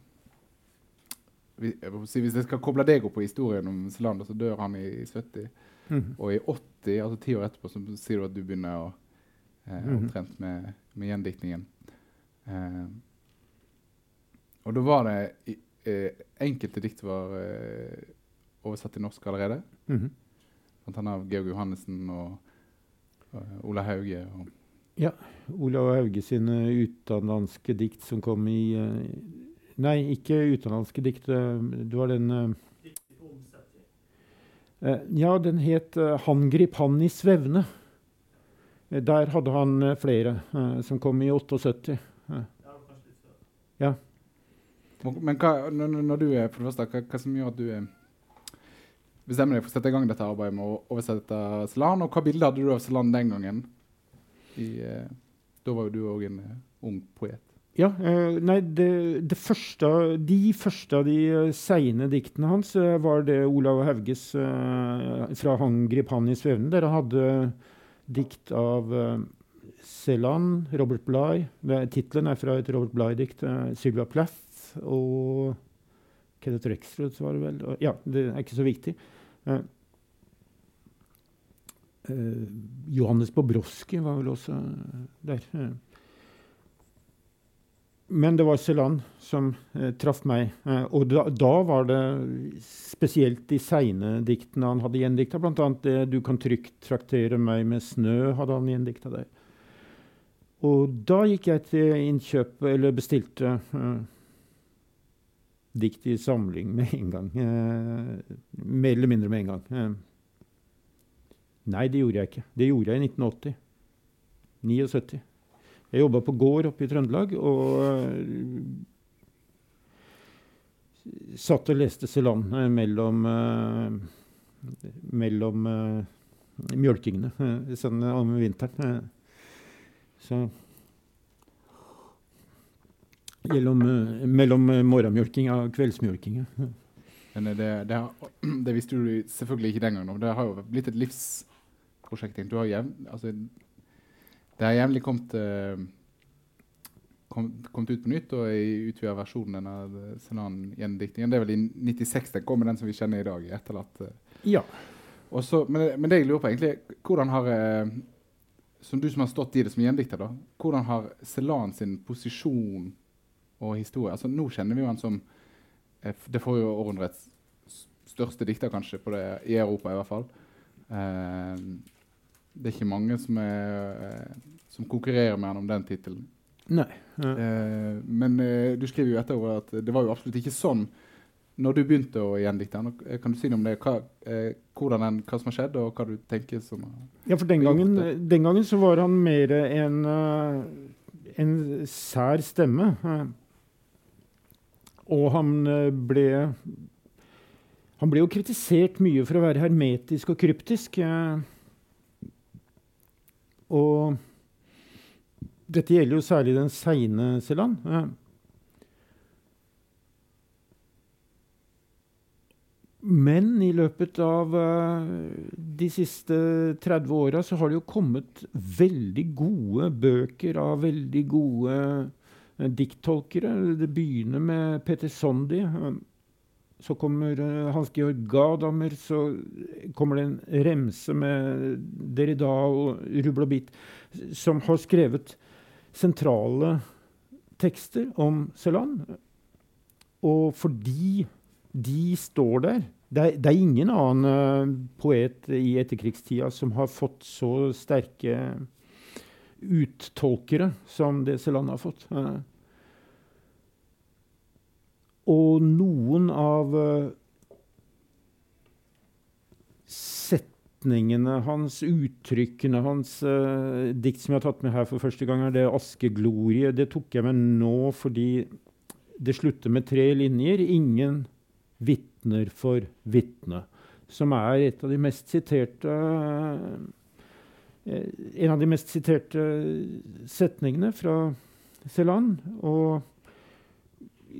Hvis jeg skal koble deg opp på historien om Zelander, så dør han i 70. Mm. Og i 80, altså ti år etterpå, så sier du at du begynner å, eh, mm. omtrent med, med gjendiktningen. Eh, og da var det eh, Enkelte dikt var eh, oversatt til norsk allerede. Mm. Blant annet av Georg Johannessen og, og Ola Hauge. og ja. Olav Hauge sine utenlandske dikt som kom i uh, Nei, ikke utenlandske dikt. Det var den uh, Ja, den het 'Han grip han i svevne'. Der hadde han flere, som kom i 78. Ja. Men hva, når, du er for det første, hva, hva som gjør at du bestemmer deg for å sette i gang dette arbeidet med å oversette Celan, og hva bilde hadde du av Celan den gangen? I, uh, da var jo du òg en uh, ung poet. Ja, eh, nei, det, det første, De første av de uh, seine diktene hans uh, var det Olav Hauges fra 'Han grip han i svevnen', der han hadde dikt av Celan, Robert Bligh. Tittelen er fra et Robert Bligh-dikt. Sylvia Plath og Kenneth Rexroth var det vel. Ja, det er ikke så viktig. Eh, Johannes Bobroski var vel også der. Men det var Celan som eh, traff meg. Eh, og da, da, var det spesielt de seine diktene han hadde gjendikta. Bl.a. det 'Du kan trygt traktere meg med snø' hadde han gjendikta der. Og da gikk jeg til innkjøp, eller bestilte eh, dikt i samling med en gang. Eh, mer eller mindre med en gang. Eh, Nei, det gjorde jeg ikke. Det gjorde jeg i 1980. 79. Jeg jobba på gård oppe i Trøndelag og uh, satt og leste Celan mellom, uh, mellom mjølkingene sånn om vinteren. så Mellom, mellom morgenmjølking og kveldsmjølking. Men det, det, det, visste du selvfølgelig ikke den gangen. Det har jo blitt et livsprosjekt. Du har jevn, altså, det har jevnlig kommet, uh, kom, kommet ut på nytt og i utvida versjon av Senan-gjendiktningen. Det er vel i 96 den kommer, den som vi kjenner i dag. etterlatt. Uh. Ja. Også, men, men, det jeg lurer på egentlig, hvordan har uh, som du som har stått i det som gjendikter, da, hvordan har Celan sin posisjon og historie altså Nå kjenner vi jo han som det forrige århundrets største dikter kanskje på det, i Europa, i hvert fall. Uh, det er ikke mange som, er, eh, som konkurrerer med han om den tittelen. Nei. Ja. Eh, men eh, du skriver jo etterpå at det var jo absolutt ikke sånn når du begynte å gjendikte. han. kan du si noe om det? Hva, eh, den, hva, som har skjedd, og hva du tenker som Ja, for den gangen, den gangen så var han mer en, uh, en sær stemme. Og han ble Han ble jo kritisert mye for å være hermetisk og kryptisk. Uh, og dette gjelder jo særlig den seine Celan. Men i løpet av uh, de siste 30 åra så har det jo kommet veldig gode bøker av veldig gode uh, dikttolkere. Det begynner med Peter Sondi. Så kommer uh, Hans Georg Gadamer, så kommer det en remse med Derrida og rubbel og bit. som har skrevet sentrale tekster om Celan. Og fordi de står der det er, det er ingen annen uh, poet i etterkrigstida som har fått så sterke uttolkere som det Celan har fått. Og noen av uh, setningene hans, uttrykkene hans eh, Dikt som jeg har tatt med her for første gang, er det 'Askeglorie'. Det tok jeg med nå fordi det slutter med tre linjer. Ingen vitner for vitne. Som er et av de mest siterte eh, En av de mest siterte setningene fra Celan. Og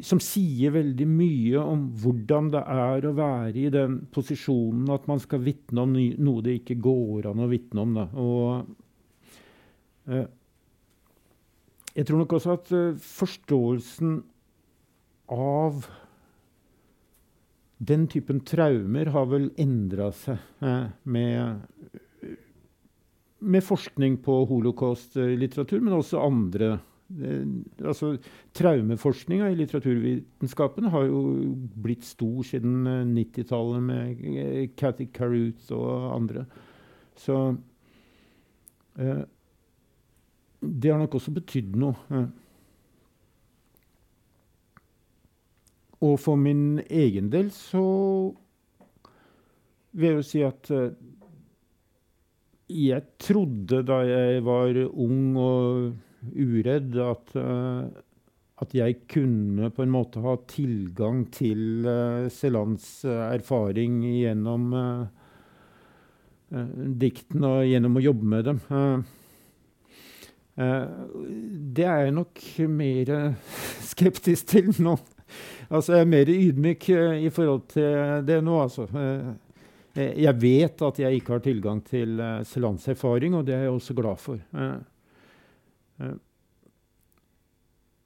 som sier veldig mye om hvordan det er å være i den posisjonen at man skal vitne om noe det ikke går an å vitne om. Og, eh, jeg tror nok også at eh, forståelsen av den typen traumer har vel endra seg eh, med, med, forskning på holocaust-litteratur, men også andre altså, Traumeforskninga i litteraturvitenskapen har jo blitt stor siden 90-tallet eh, med Cathy Caruth og andre. Så eh, det har nok også betydd noe. Eh. Og for min egen del så vil jeg jo si at eh, jeg trodde da jeg var ung og uredd at, uh, at jeg kunne på en måte ha tilgang til uh, Celans uh, erfaring gjennom diktene og gjennom å jobbe med dem. det er jeg nok mer skeptisk til nå. Altså, jeg er mer ydmyk i forhold til det nå, altså. jeg vet at jeg ikke har tilgang til Celans erfaring, og det er jeg også glad for. Eh,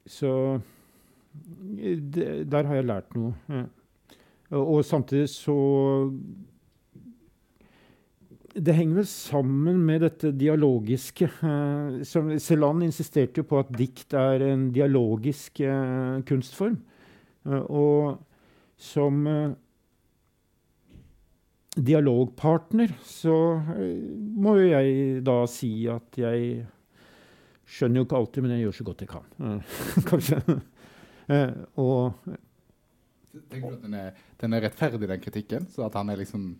så der har jeg lært noe. Og samtidig så det henger vel sammen med dette dialogiske. Eh, Celan insisterte jo på at dikt er en dialogisk eh, kunstform. Eh, og som eh, dialogpartner så eh, må jo jeg da si at jeg Skjønner jo ikke alltid, men jeg gjør så godt jeg kan. Kanskje. Eh, og Tenker du at den er, den er, rettferdig, den kritikken? Så at han er liksom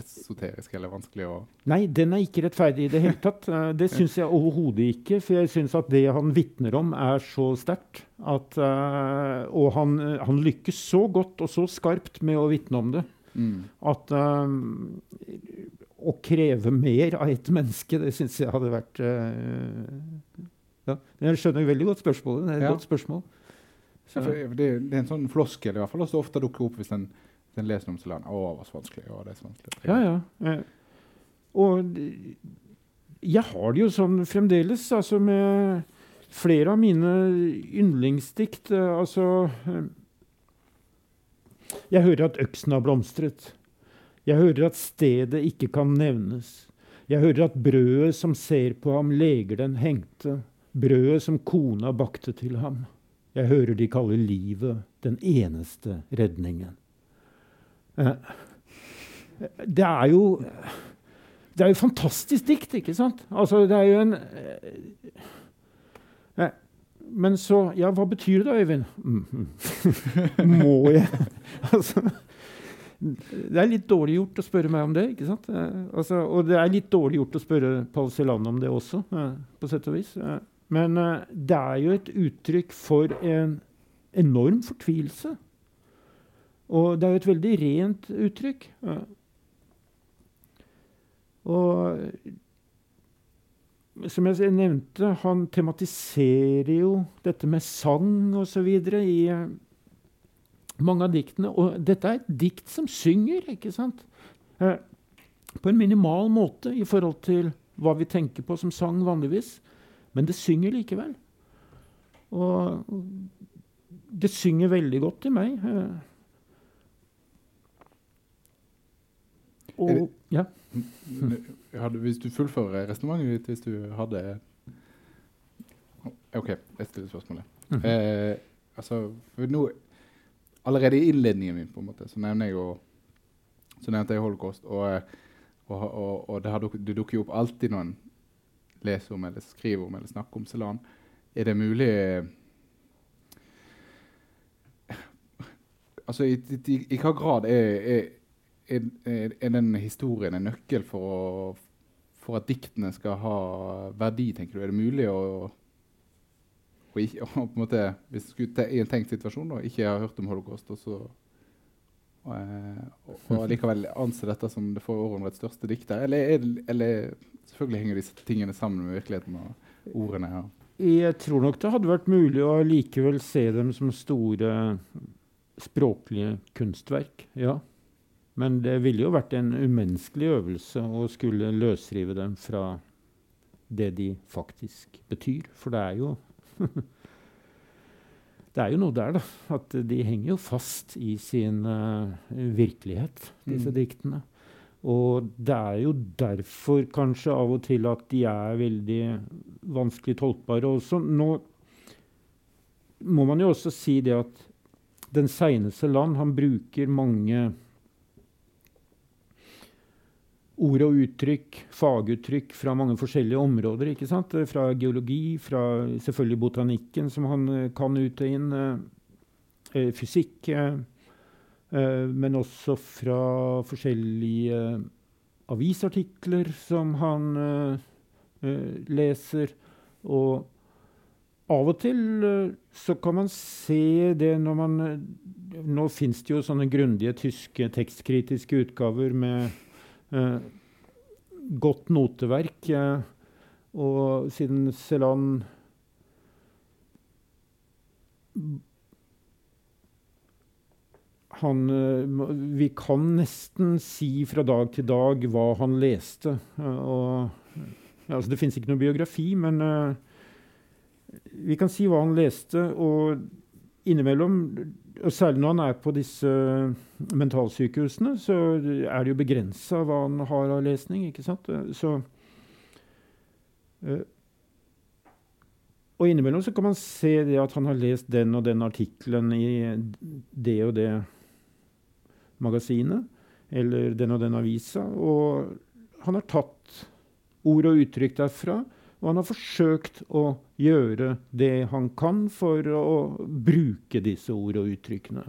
esoterisk eller vanskelig å Nei, den er ikke rettferdig i det hele tatt. Eh, det syns jeg overhodet ikke. For jeg syns at det han vitner om, er så sterkt. At, uh, og han, han, lykkes så godt og så skarpt med å vitne om det. Mm. At um, å kreve mer av et menneske, det syns jeg hadde vært uh, ja. Jeg skjønner veldig godt spørsmålet. Det er et ja. godt spørsmål. Ja, det, det, er en sånn floskel i hvert fall, som ofte dukker opp hvis en, leser om Solan. Å, det var så vanskelig. Å, det er så vanskelig. Ja, ja. Eh, og jeg har det jo sånn fremdeles, altså med flere av mine yndlingsdikt. Eh, altså eh, Jeg hører at øksen har blomstret. Jeg hører at stedet ikke kan nevnes. Jeg hører at brødet som ser på ham, leger den hengte. Brødet som kona bakte til ham. Jeg hører de kaller livet den eneste redningen. Eh, det er jo Det er jo fantastisk dikt, ikke sant? Altså, det er jo en eh, Men så Ja, hva betyr det, Øyvind? Mm -hmm. Må jeg Altså det er litt dårlig gjort å spørre meg om det. ikke sant? Eh, altså, og det er litt dårlig gjort å spørre Paul Celan om det også, eh, på sett og vis. Eh, men det er jo et uttrykk for en enorm fortvilelse. Og det er jo et veldig rent uttrykk. Og som jeg nevnte, han tematiserer jo dette med sang osv. i mange av diktene. Og dette er et dikt som synger, ikke sant? Eh, på en minimal måte i forhold til hva vi tenker på som sang vanligvis. Men det synger likevel. Og det synger veldig godt til meg. Eh. Og, ja. Hvis du fullfører resonnementet ditt hvis du hadde OK, jeg stiller spørsmålet. Mm. Eh, altså, nå, allerede i innledningen min på en måte, så nevner jeg jo så nevnte jeg holocaust. Og, og, og, og det, duk, det, dukker jo opp alltid når en leser om eller skriver om eller snakker om Selan. Er det mulig Altså, i, i, i hva grad er, er, er, er, den historien en nøkkel for, å, for, at diktene skal ha verdi, tenker du? Er det mulig å, å, ikke, og, på en måte, Hvis du skulle i en tenkt situasjon da, ikke har hørt om holocaust, og så og, og, og likevel anse dette som det forrige århundrets største dikter? Eller, eller, selvfølgelig henger disse tingene sammen med virkeligheten og ordene? Ja. Jeg tror nok det hadde vært mulig å likevel se dem som store språklige kunstverk. Ja. Men det ville jo vært en umenneskelig øvelse å skulle løsrive dem fra det de faktisk betyr. For det er jo Det er jo noe der, da. At de henger jo fast i sin uh, virkelighet, disse mm. diktene. Og det er jo derfor kanskje av og til at de er veldig vanskelig tolkbare også. Nå må man jo også si det at den seneste land han bruker mange ord og uttrykk, faguttrykk fra mange forskjellige områder. ikke sant? Fra geologi, fra selvfølgelig botanikken, som han uh, kan ut og inn, uh, fysikk, uh, men også fra forskjellige avisartikler som han leser. Og av og til så kan man se det når man Nå fins det jo sånne grundige tyske tekstkritiske utgaver med godt noteverk. og siden Celan han, vi kan nesten si fra dag til dag hva han leste. Og, altså det fins ikke noe biografi, men vi kan si hva han leste, og innimellom Særlig når han er på disse mentalsykehusene, så er det jo begrensa hva han har av lesning. ikke sant? Så, uh, og innimellom så kan man se det at han har lest den og den artikkelen i det og det magasinet, eller den og den avisa, og han har tatt ord og uttrykk derfra og han har forsøkt å gjøre det han kan for å bruke disse ord og uttrykkene.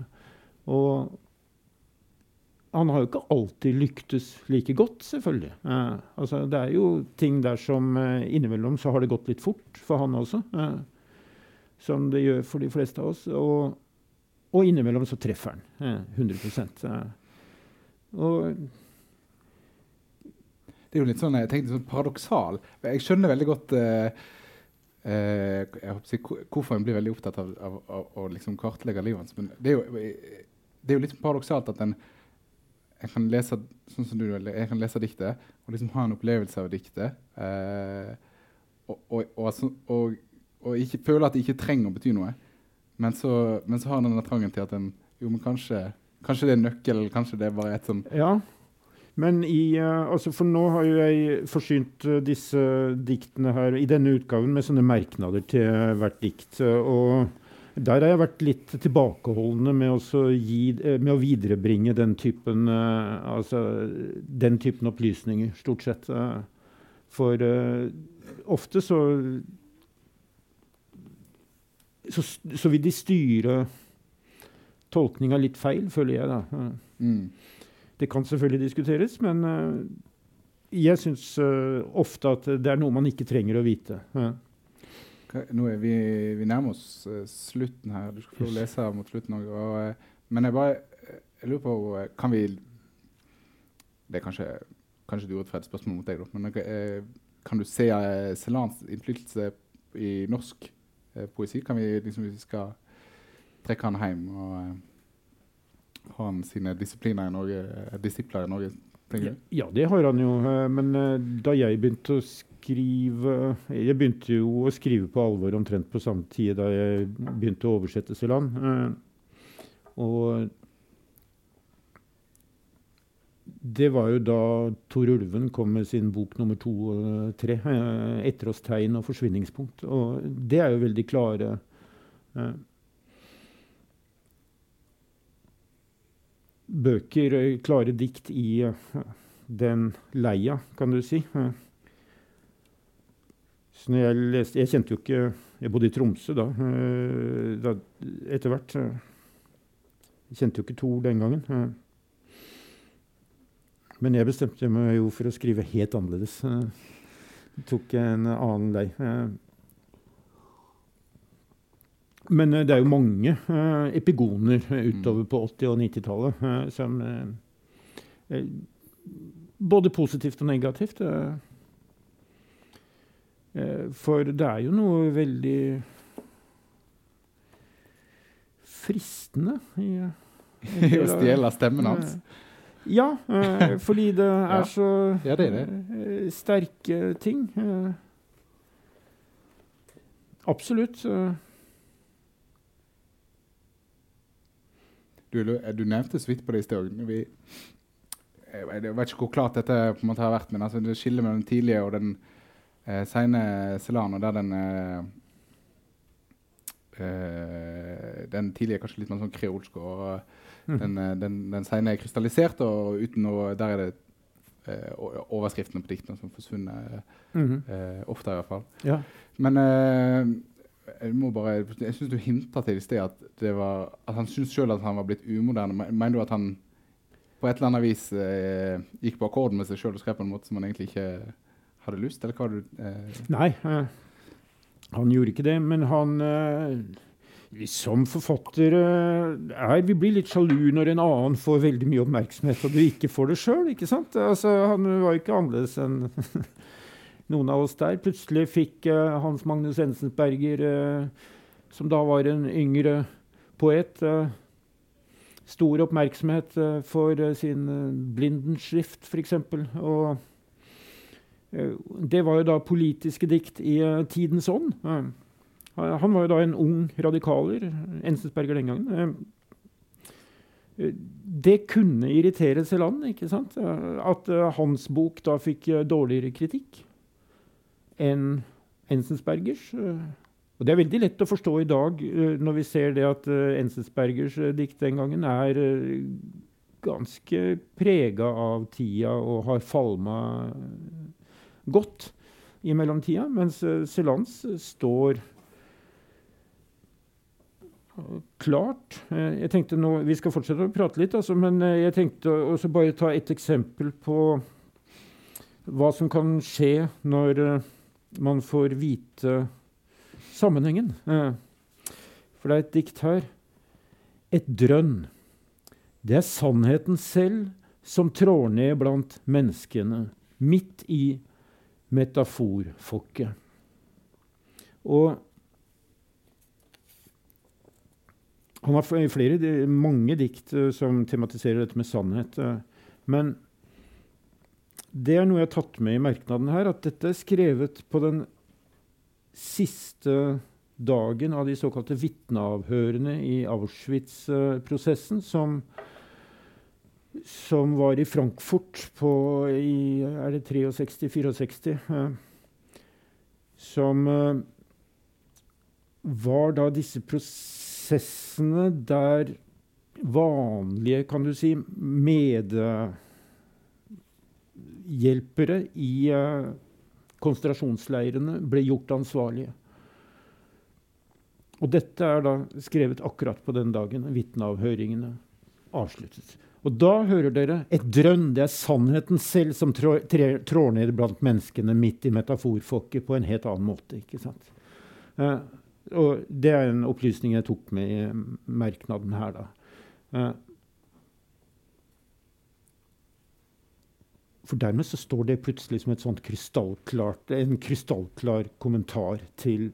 Og han har jo ikke alltid lyktes like godt, selvfølgelig. Eh, altså, det er jo ting der som eh, innimellom så har det gått litt fort for han også. Eh, som det gjør for de fleste av oss. Og, og innimellom så treffer han 100 eh, Og det er jo litt sånn, jeg tenkte sånn paradoksal. Jeg skjønner veldig godt uh, uh, si, hvorfor en blir veldig opptatt av, av, av, av å liksom kartlegge livet hans. Men det er jo, det er jo litt paradoksalt at en, jeg kan lese sånn som du, jeg kan lese diktet og liksom ha en opplevelse av diktet. Uh, og, og, og, og, ikke føle at det ikke trenger å bety noe. Men så, men så har en denne trangen til at en jo, men kanskje, kanskje det er nøkkel, eller kanskje det er bare et sånn ja. Men i, uh, altså For nå har jo jeg forsynt uh, disse diktene her i denne utgaven med sånne merknader til uh, hvert dikt. og der har jeg vært litt tilbakeholdende med, gi, med å viderebringe den typen, altså, den typen opplysninger, stort sett. For ofte så, så så, vil de styre tolkninga litt feil, føler jeg. da. Mm. Det kan selvfølgelig diskuteres, men uh, jeg syns uh, ofte at det er noe man ikke trenger å vite. Ja. Nå er vi, vi nærmer oss uh, slutten her. Du skal få lese her mot slutten òg. Men jeg bare jeg lurer på Kan vi Det er kanskje, kanskje et urettferdig spørsmål mot deg, men kan du se Celans innflytelse i norsk poesi? Kan vi liksom, vi skal trekke han hjem og har han sine disipliner i Norge, disipler i Norge? Ja, ja, det har han jo. Eh, men eh, da jeg begynte å skrive Jeg begynte jo å skrive på alvor omtrent på samme tid da jeg begynte å oversette Celan. land. og det var jo da Tor Ulven kom med sin bok nummer to og tre, 'Etter oss tegn og forsvinningspunkt'. Og det er jo veldig klare Bøker, klare dikt i den leia, kan du si. Så når jeg leste Jeg kjente jo ikke Jeg bodde i Tromsø da, da etter hvert. Jeg kjente jo ikke Tor den gangen. Men jeg bestemte meg jo for å skrive helt annerledes. Jeg Tok en annen lei. Men eh, det er jo mange eh, epigoner eh, utover på 80- og 90-tallet eh, som Både positivt og negativt. For det er jo noe veldig fristende i Å stjele stemmen hans. Ja, fordi det er så Ja, det er det. sterke ting. absolutt. Du, du nevnte så vidt på det i sted òg. Vi- Jeg vet ikke hvor klart dette på en måte har vært, men altså det skillet mellom den tidlige og den eh, sene Celan, og der den eh, eh, Den tidlige kanskje litt mer sånn kreolsk, og mm. den, eh, den, den sene er krystallisert, og uten noe Der er det eh, overskriftene på diktene som forsvunnet, -hmm. eh, ofte i hvert fall. Ja. Men eh, jeg må bare Jeg syns du hinta til i sted at, var, at han syns sjøl at han var blitt umoderne. Mener du at han på et eller annet vis eh, gikk på akkord med seg sjøl og skrev på en måte som han egentlig ikke hadde lyst? Du eh, Nei, eh, han gjorde ikke det, men han eh, vi Som forfatter eh, er Vi blir litt sjalu når en annen får veldig mye oppmerksomhet, og du ikke får det sjøl. Altså, han var jo ikke annerledes enn noen av oss der. Plutselig fikk eh, Hans Magnus Ensensberger, eh, som da var en yngre poet, eh, stor oppmerksomhet for sin Blindenschrift, f.eks. Og det var jo da politiske dikt i tidens ånd. Han var jo da en ung radikaler, Ensensberger den gangen. Det kunne irritere Seland, ikke sant? At hans bok da fikk dårligere kritikk enn Ensensbergers. eh. Og det er veldig lett å forstå i dag, eh, når vi ser det at eh, Ensensbergers dikt den gangen er ganske prega av tida og har falma godt i mellomtida, mens Celans står klart. Jeg tenkte nå, Vi skal fortsette å prate litt, altså, men jeg tenkte også bare ta et eksempel på hva som kan skje når man får vite sammenhengen. For det er et dikt her. Et drønn. Det er sannheten selv som trår ned blant menneskene, midt i metaforfokket. Og han har flere, mange dikt eh, som tematiserer dette med sannhet. eh, Men det er noe jeg har tatt med i merknaden her, at dette er skrevet på den siste dagen av de såkalte vitneavhørene i Auschwitz-prosessen, som, som var i Frankfurt på i, er det 63-64. eh, Som eh, var da disse prosessene der vanlige, kan du si, medhjelpere i eh, konsentrasjonsleirene ble gjort ansvarlige. Og dette er da skrevet akkurat på den dagen vitneavhøringene avsluttet. Og da hører dere et drønn. Det er sannheten selv som trår, trår ned blant menneskene midt i metaforfolket på en helt annen måte. ikke sant? Eh, og det er en opplysning jeg tok med i merknaden her, da. Eh, for dermed så står det plutselig som krystallklart, en krystallklar kommentar til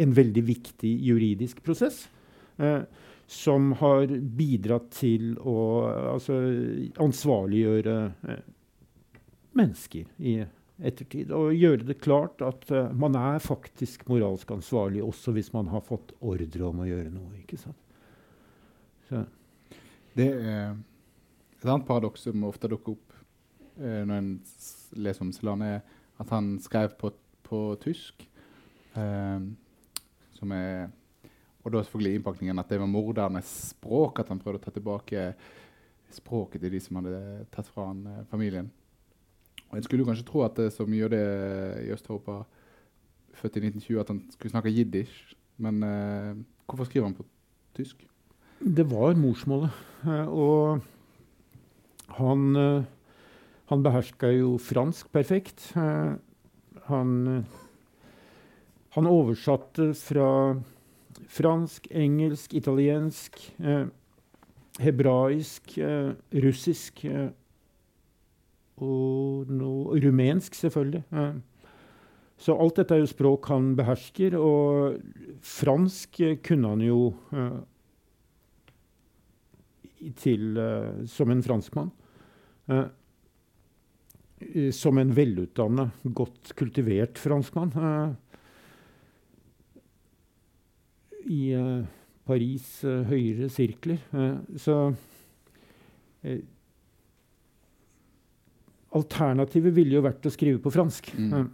en veldig viktig juridisk prosess. Eh, som har bidratt til å altså, ansvarliggjøre eh, mennesker i ettertid. Og gjøre det klart at eh, man er faktisk moralsk ansvarlig også hvis man har fått ordre om å gjøre noe. ikke sant? Så, Det er Et annet paradoks som ofte dukker opp når en leser om Celan, er at han skrev på, på tysk. Eh, som er Og da selvfølgelig innpakningen at det var mordernes språk, at han prøvde å ta tilbake språket til de som hadde tatt fra han eh, familien. Og En skulle jo kanskje tro at det mye av det i Øst-Europa født i 1920 at han skulle snakke jiddisch, men eh, hvorfor skriver han på tysk? Det var morsmålet. eh, Og han, eh, han beherska jo fransk perfekt. Eh, Han, eh, han oversatte fra fransk, engelsk, italiensk, eh, hebraisk, eh, russisk eh, og no, rumensk, selvfølgelig. Eh. Så alt dette er jo språk han behersker, og fransk kunne han jo til, som en franskmann. Eh, som en velutdanna, godt kultivert franskmann. eh, I eh, Paris' høyere sirkler. Så Alternativet ville jo vært å skrive på fransk. Mm.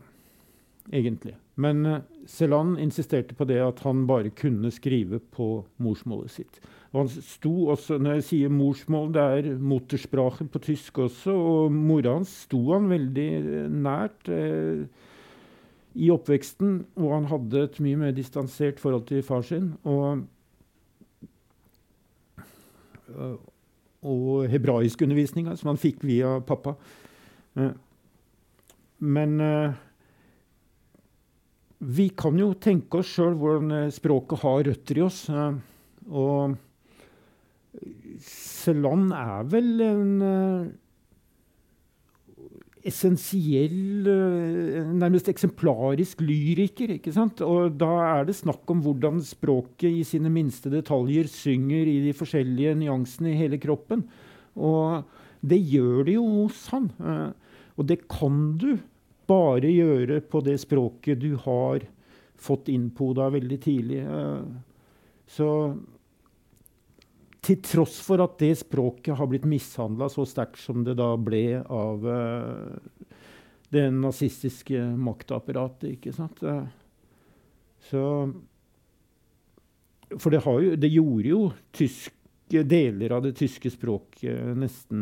egentlig. Men Celan insisterte på det at han bare kunne skrive på morsmålet sitt. Og han sto også, Når jeg sier morsmål, det er motorsprache på tysk også. Og mora hans sto han veldig eh, nært eh, i oppveksten. Og han hadde et mye mer distansert forhold til far sin. Og, øh, og hebraiskundervisninga, som han fikk via pappa. Eh, men eh, vi kan jo tenke oss sjøl hvordan eh, språket har røtter i oss. eh, og Celan er vel en eh, essensiell, eh, nærmest eksemplarisk lyriker. ikke sant? Og da er det snakk om hvordan språket i sine minste detaljer synger i de forskjellige nyansene i hele kroppen. Og det gjør det jo hos han. eh, og det kan du bare gjøre på det språket du har fått innpoda veldig tidlig. Så til tross for at det språket har blitt mishandla så sterkt som det da ble av uh, det nazistiske maktapparatet, ikke sant eh, Så For det, jo, det gjorde jo tysk, deler av det tyske språket nesten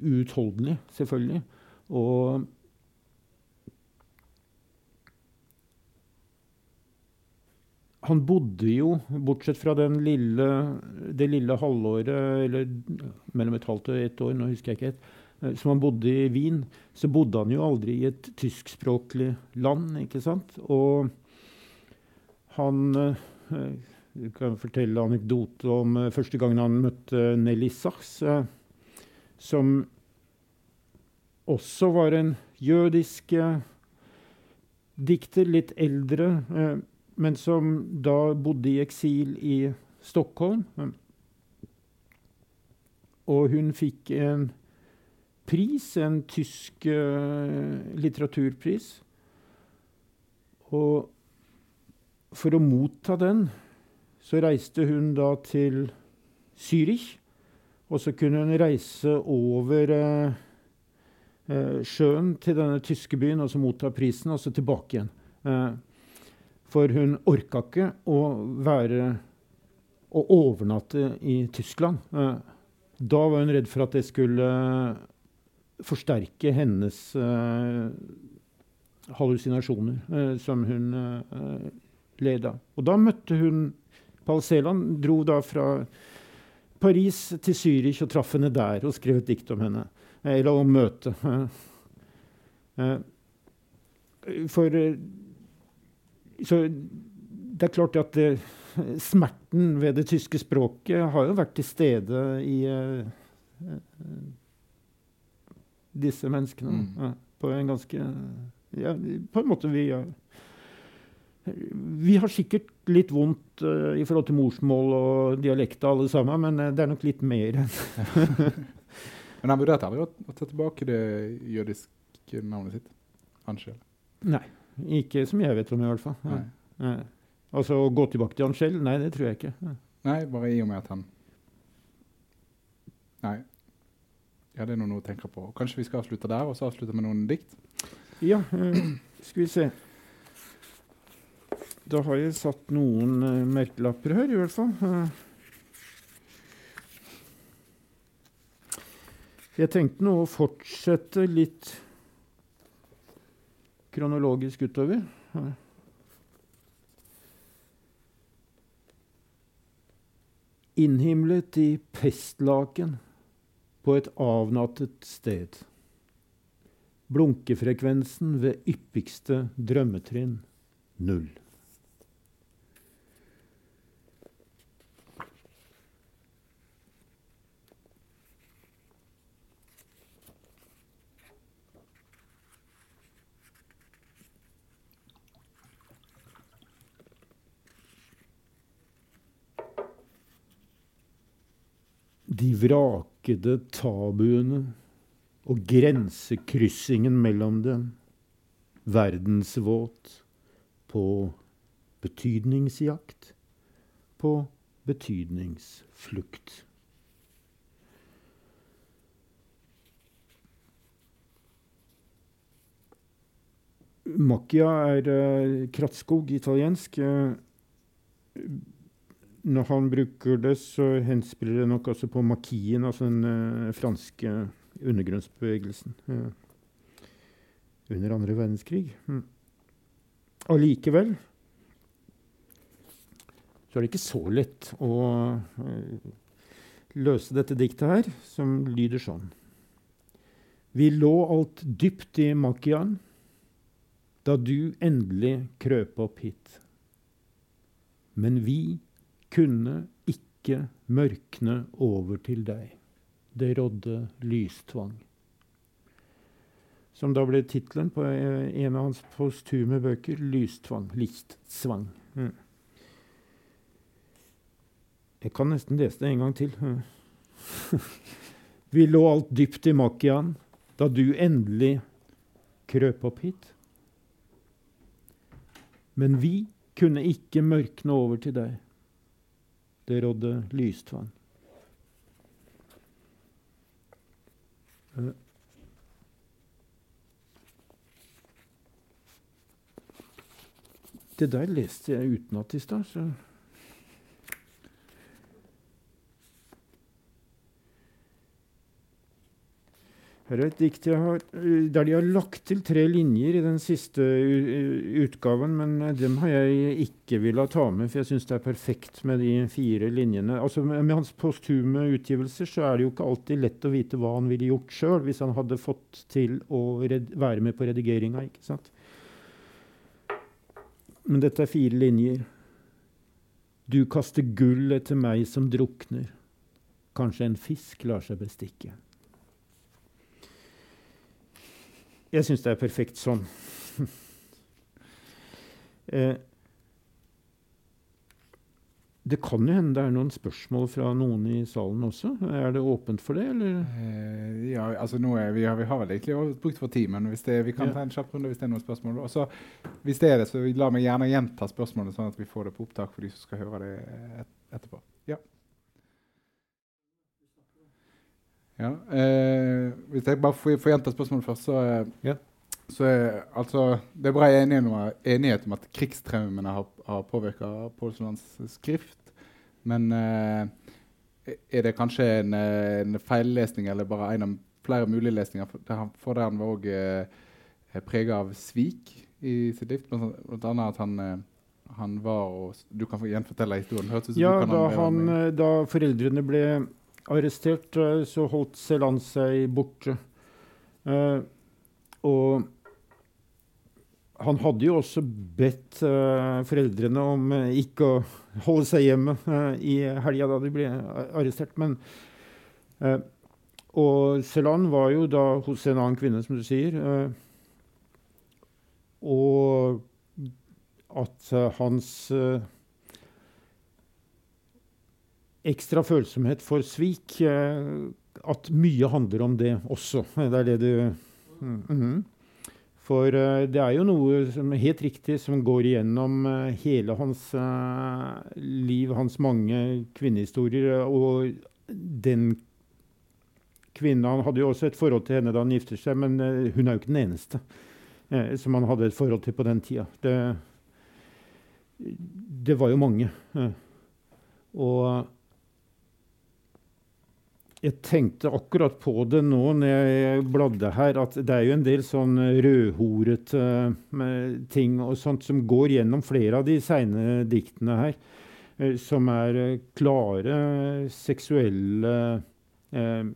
uutholdelig, selvfølgelig. Og han bodde jo, bortsett fra lille, det lille halvåret, eller mellom et halvt og et år, nå husker jeg ikke helt, eh, som han bodde i Wien, så bodde han jo aldri i et tyskspråklig land, ikke sant? Og han du Jeg kan fortelle anekdote om eh, første gangen han møtte Nelly Sachs, eh, som også var en jødisk eh, dikter, litt eldre. Men som da bodde i eksil i Stockholm. Og hun fikk en pris, en tysk uh, litteraturpris. Og for å motta den, så reiste hun da til Zürich. Og så kunne hun reise over uh, uh, sjøen til denne tyske byen og så motta prisen, og så tilbake igjen. For hun orka ikke å være å overnatte i Tyskland. Eh, Da var hun redd for at det skulle forsterke hennes eh, hallusinasjoner, eh, som hun led av. Og da møtte hun Celan, dro da fra Paris til Zürich og traff henne der og skrev et dikt om henne. Eller om møtet. For så det er klart at det, smerten ved det tyske språket har jo vært til stede i uh, disse menneskene. Mm. Ja, på en ganske ja, På en måte vi ja. Vi har sikkert litt vondt uh, i forhold til morsmål og dialekter, alle sammen, men uh, det er nok litt mer enn Men han vurderte aldri å, å ta tilbake det jødiske navnet sitt? Angel? Nei. Ikke som jeg vet om, i hvert fall. Nei. Nei. Altså å gå tilbake til Angel? Nei, det tror jeg ikke. Nei, bare i og med at han Nei. ja, det er noe å tenke på. Kanskje vi skal avslutte der, og så avslutte med noen dikt? Ja, øh, skal vi se. Da har jeg satt noen uh, merkelapper her, i hvert fall. Uh, jeg tenkte nå å fortsette litt kronologisk utover. Innhimlet i pestlaken på et avnattet sted. Blunkefrekvensen ved yppigste drømmetrinn null. De vrakede tabuene og grensekryssingen mellom dem, verdensvåt på betydningsjakt, på betydningsflukt. Macchia er uh, krattskog, italiensk. Uh, når han bruker det, så henspiller det nok også på makien, altså den uh, franske undergrunnsbevegelsen uh, under andre verdenskrig. Mm. Allikevel så er det ikke så lett å uh, løse dette diktet her, som lyder sånn. Vi lå alt dypt i Makian da du endelig krøp opp hit. Men vi kunne ikke mørkne over til deg. Det rådde lystvang. Som da ble tittelen på en av hans postume bøker, 'Lystvang'. Lichtzwang. Mm. Jeg kan nesten lese det en gang til. Vi lå alt dypt i makkian, da du endelig krøp opp hit. Men vi kunne ikke mørkne over til deg. Det rådde lystvang. Det der leste jeg utenat i stad, så Her er et dikt har, der de har lagt til tre linjer i den siste utgaven, men dem har jeg ikke villet ta med, for jeg syns det er perfekt med de fire linjene. Altså Med, med hans posthume utgivelser så er det jo ikke alltid lett å vite hva han ville gjort sjøl hvis han hadde fått til å være med på redigeringa. ikke sant? Men dette er fire linjer. Du kaster gull etter meg som drukner. Kanskje en fisk lar seg bestikke. Jeg syns det er perfekt sånn. eh, det kan jo hende det er noen spørsmål fra noen i salen også. Er det åpent for det, eller? Eh, ja, altså nå er vi, vi, har vel egentlig brukt for timen. hvis det, vi kan ja. ta en kjapp runde hvis det er noen spørsmål. Også, hvis det er det, så la meg gjerne gjenta spørsmålet, sånn at vi får det på opptak for de som skal høre det et, etterpå. Ja. Ja, eh, hvis jeg bare får, får gjenta spørsmålet først, så, eh, ja. så er altså, Det er bra enighet, om at krigstraumene har, har påvirka Pålslands skrift. Men eh, er det kanskje en, en, feillesning eller bare en av flere mulige lesninger? For der han var òg eh, prega av svik i sitt liv. Blant annet at han eh, han var og Du kan gjenfortelle historien. ja, da, han, da foreldrene ble arrestert, eh, så holdt Selan seg borte. Uh, og han hadde jo også bedt uh, foreldrene om ikke å holde seg hjemme i helga da de ble arrestert. Men, og Celan var jo da hos en annen kvinne, som du sier. og at hans ekstra følsomhet for svik. Eh, at mye handler om det også. Det er det du mm -hmm. For uh, det er jo noe som helt riktig som går igjennom uh, hele hans liv, hans mange kvinnehistorier. Og den kvinnen Han hadde jo også et forhold til henne da han gifter seg, men hun er jo ikke den eneste som han hadde et forhold til på den tida. Det, det var jo mange. Og jeg tenkte akkurat på det nå når jeg bladde her, at det er jo en del sånn rødhorete ting og sånt som går gjennom flere av de seine diktene her. Eh, som er eh, klare seksuelle eh,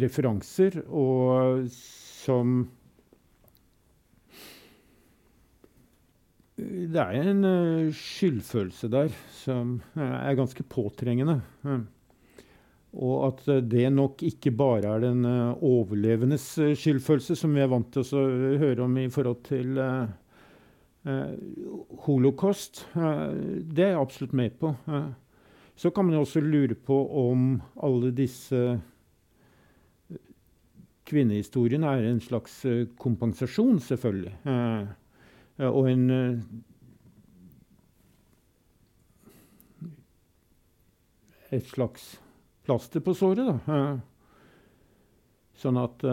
referanser, og som Det er en uh, skyldfølelse der som uh, er ganske påtrengende. Uh, og at det nok ikke bare er den overlevendes skyldfølelse, som vi er vant til å høre om i forhold til Eh, holocaust, eh, det er jeg absolutt med på. Eh, så kan man jo også lure på om alle disse kvinnehistoriene er en slags kompensasjon, selvfølgelig. Og en Et slags plaster på såret, da. Sånn at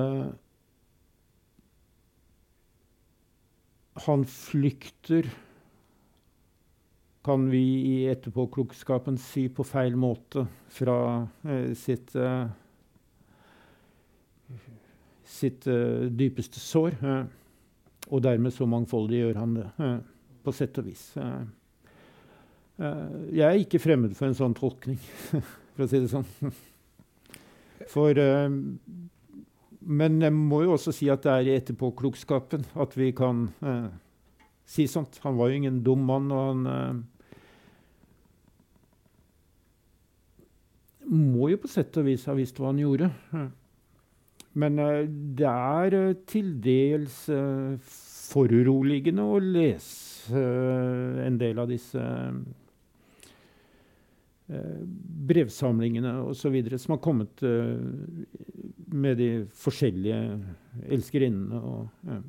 han flykter, kan vi i etterpåklokskapen si, på feil måte fra eh, sitt eh, sitt eh, dypeste sår. Eh, og dermed så mangfoldig gjør han det, eh, på sett og vis. Eh, jeg er ikke fremmed for en sånn tolkning, for å si det sånn. For men jeg må jo også si at det er i etterpåklokskapen at vi kan eh, si sånt. Han var jo ingen dum mann, og han eh, må jo på sett og vis ha visst hva han gjorde. Men eh, det er eh, til dels eh, foruroligende å lese en del av disse brevsamlingene osv. som har kommet med de forskjellige elskerinnene. Og, ja.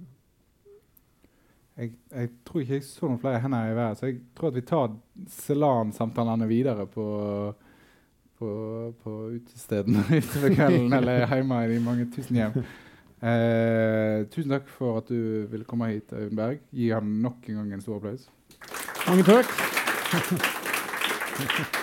jeg, jeg, tror ikke jeg så noen flere hender i været, så jeg tror at vi tar Selan-samtalene videre på, på, på utestedene utover kvelden eller hjemme i mange tusen hjem. Eh, tusen takk for at du ville komme hit, Øyvind Berg. Gi ham nok en gang en stor applaus. Mange takk.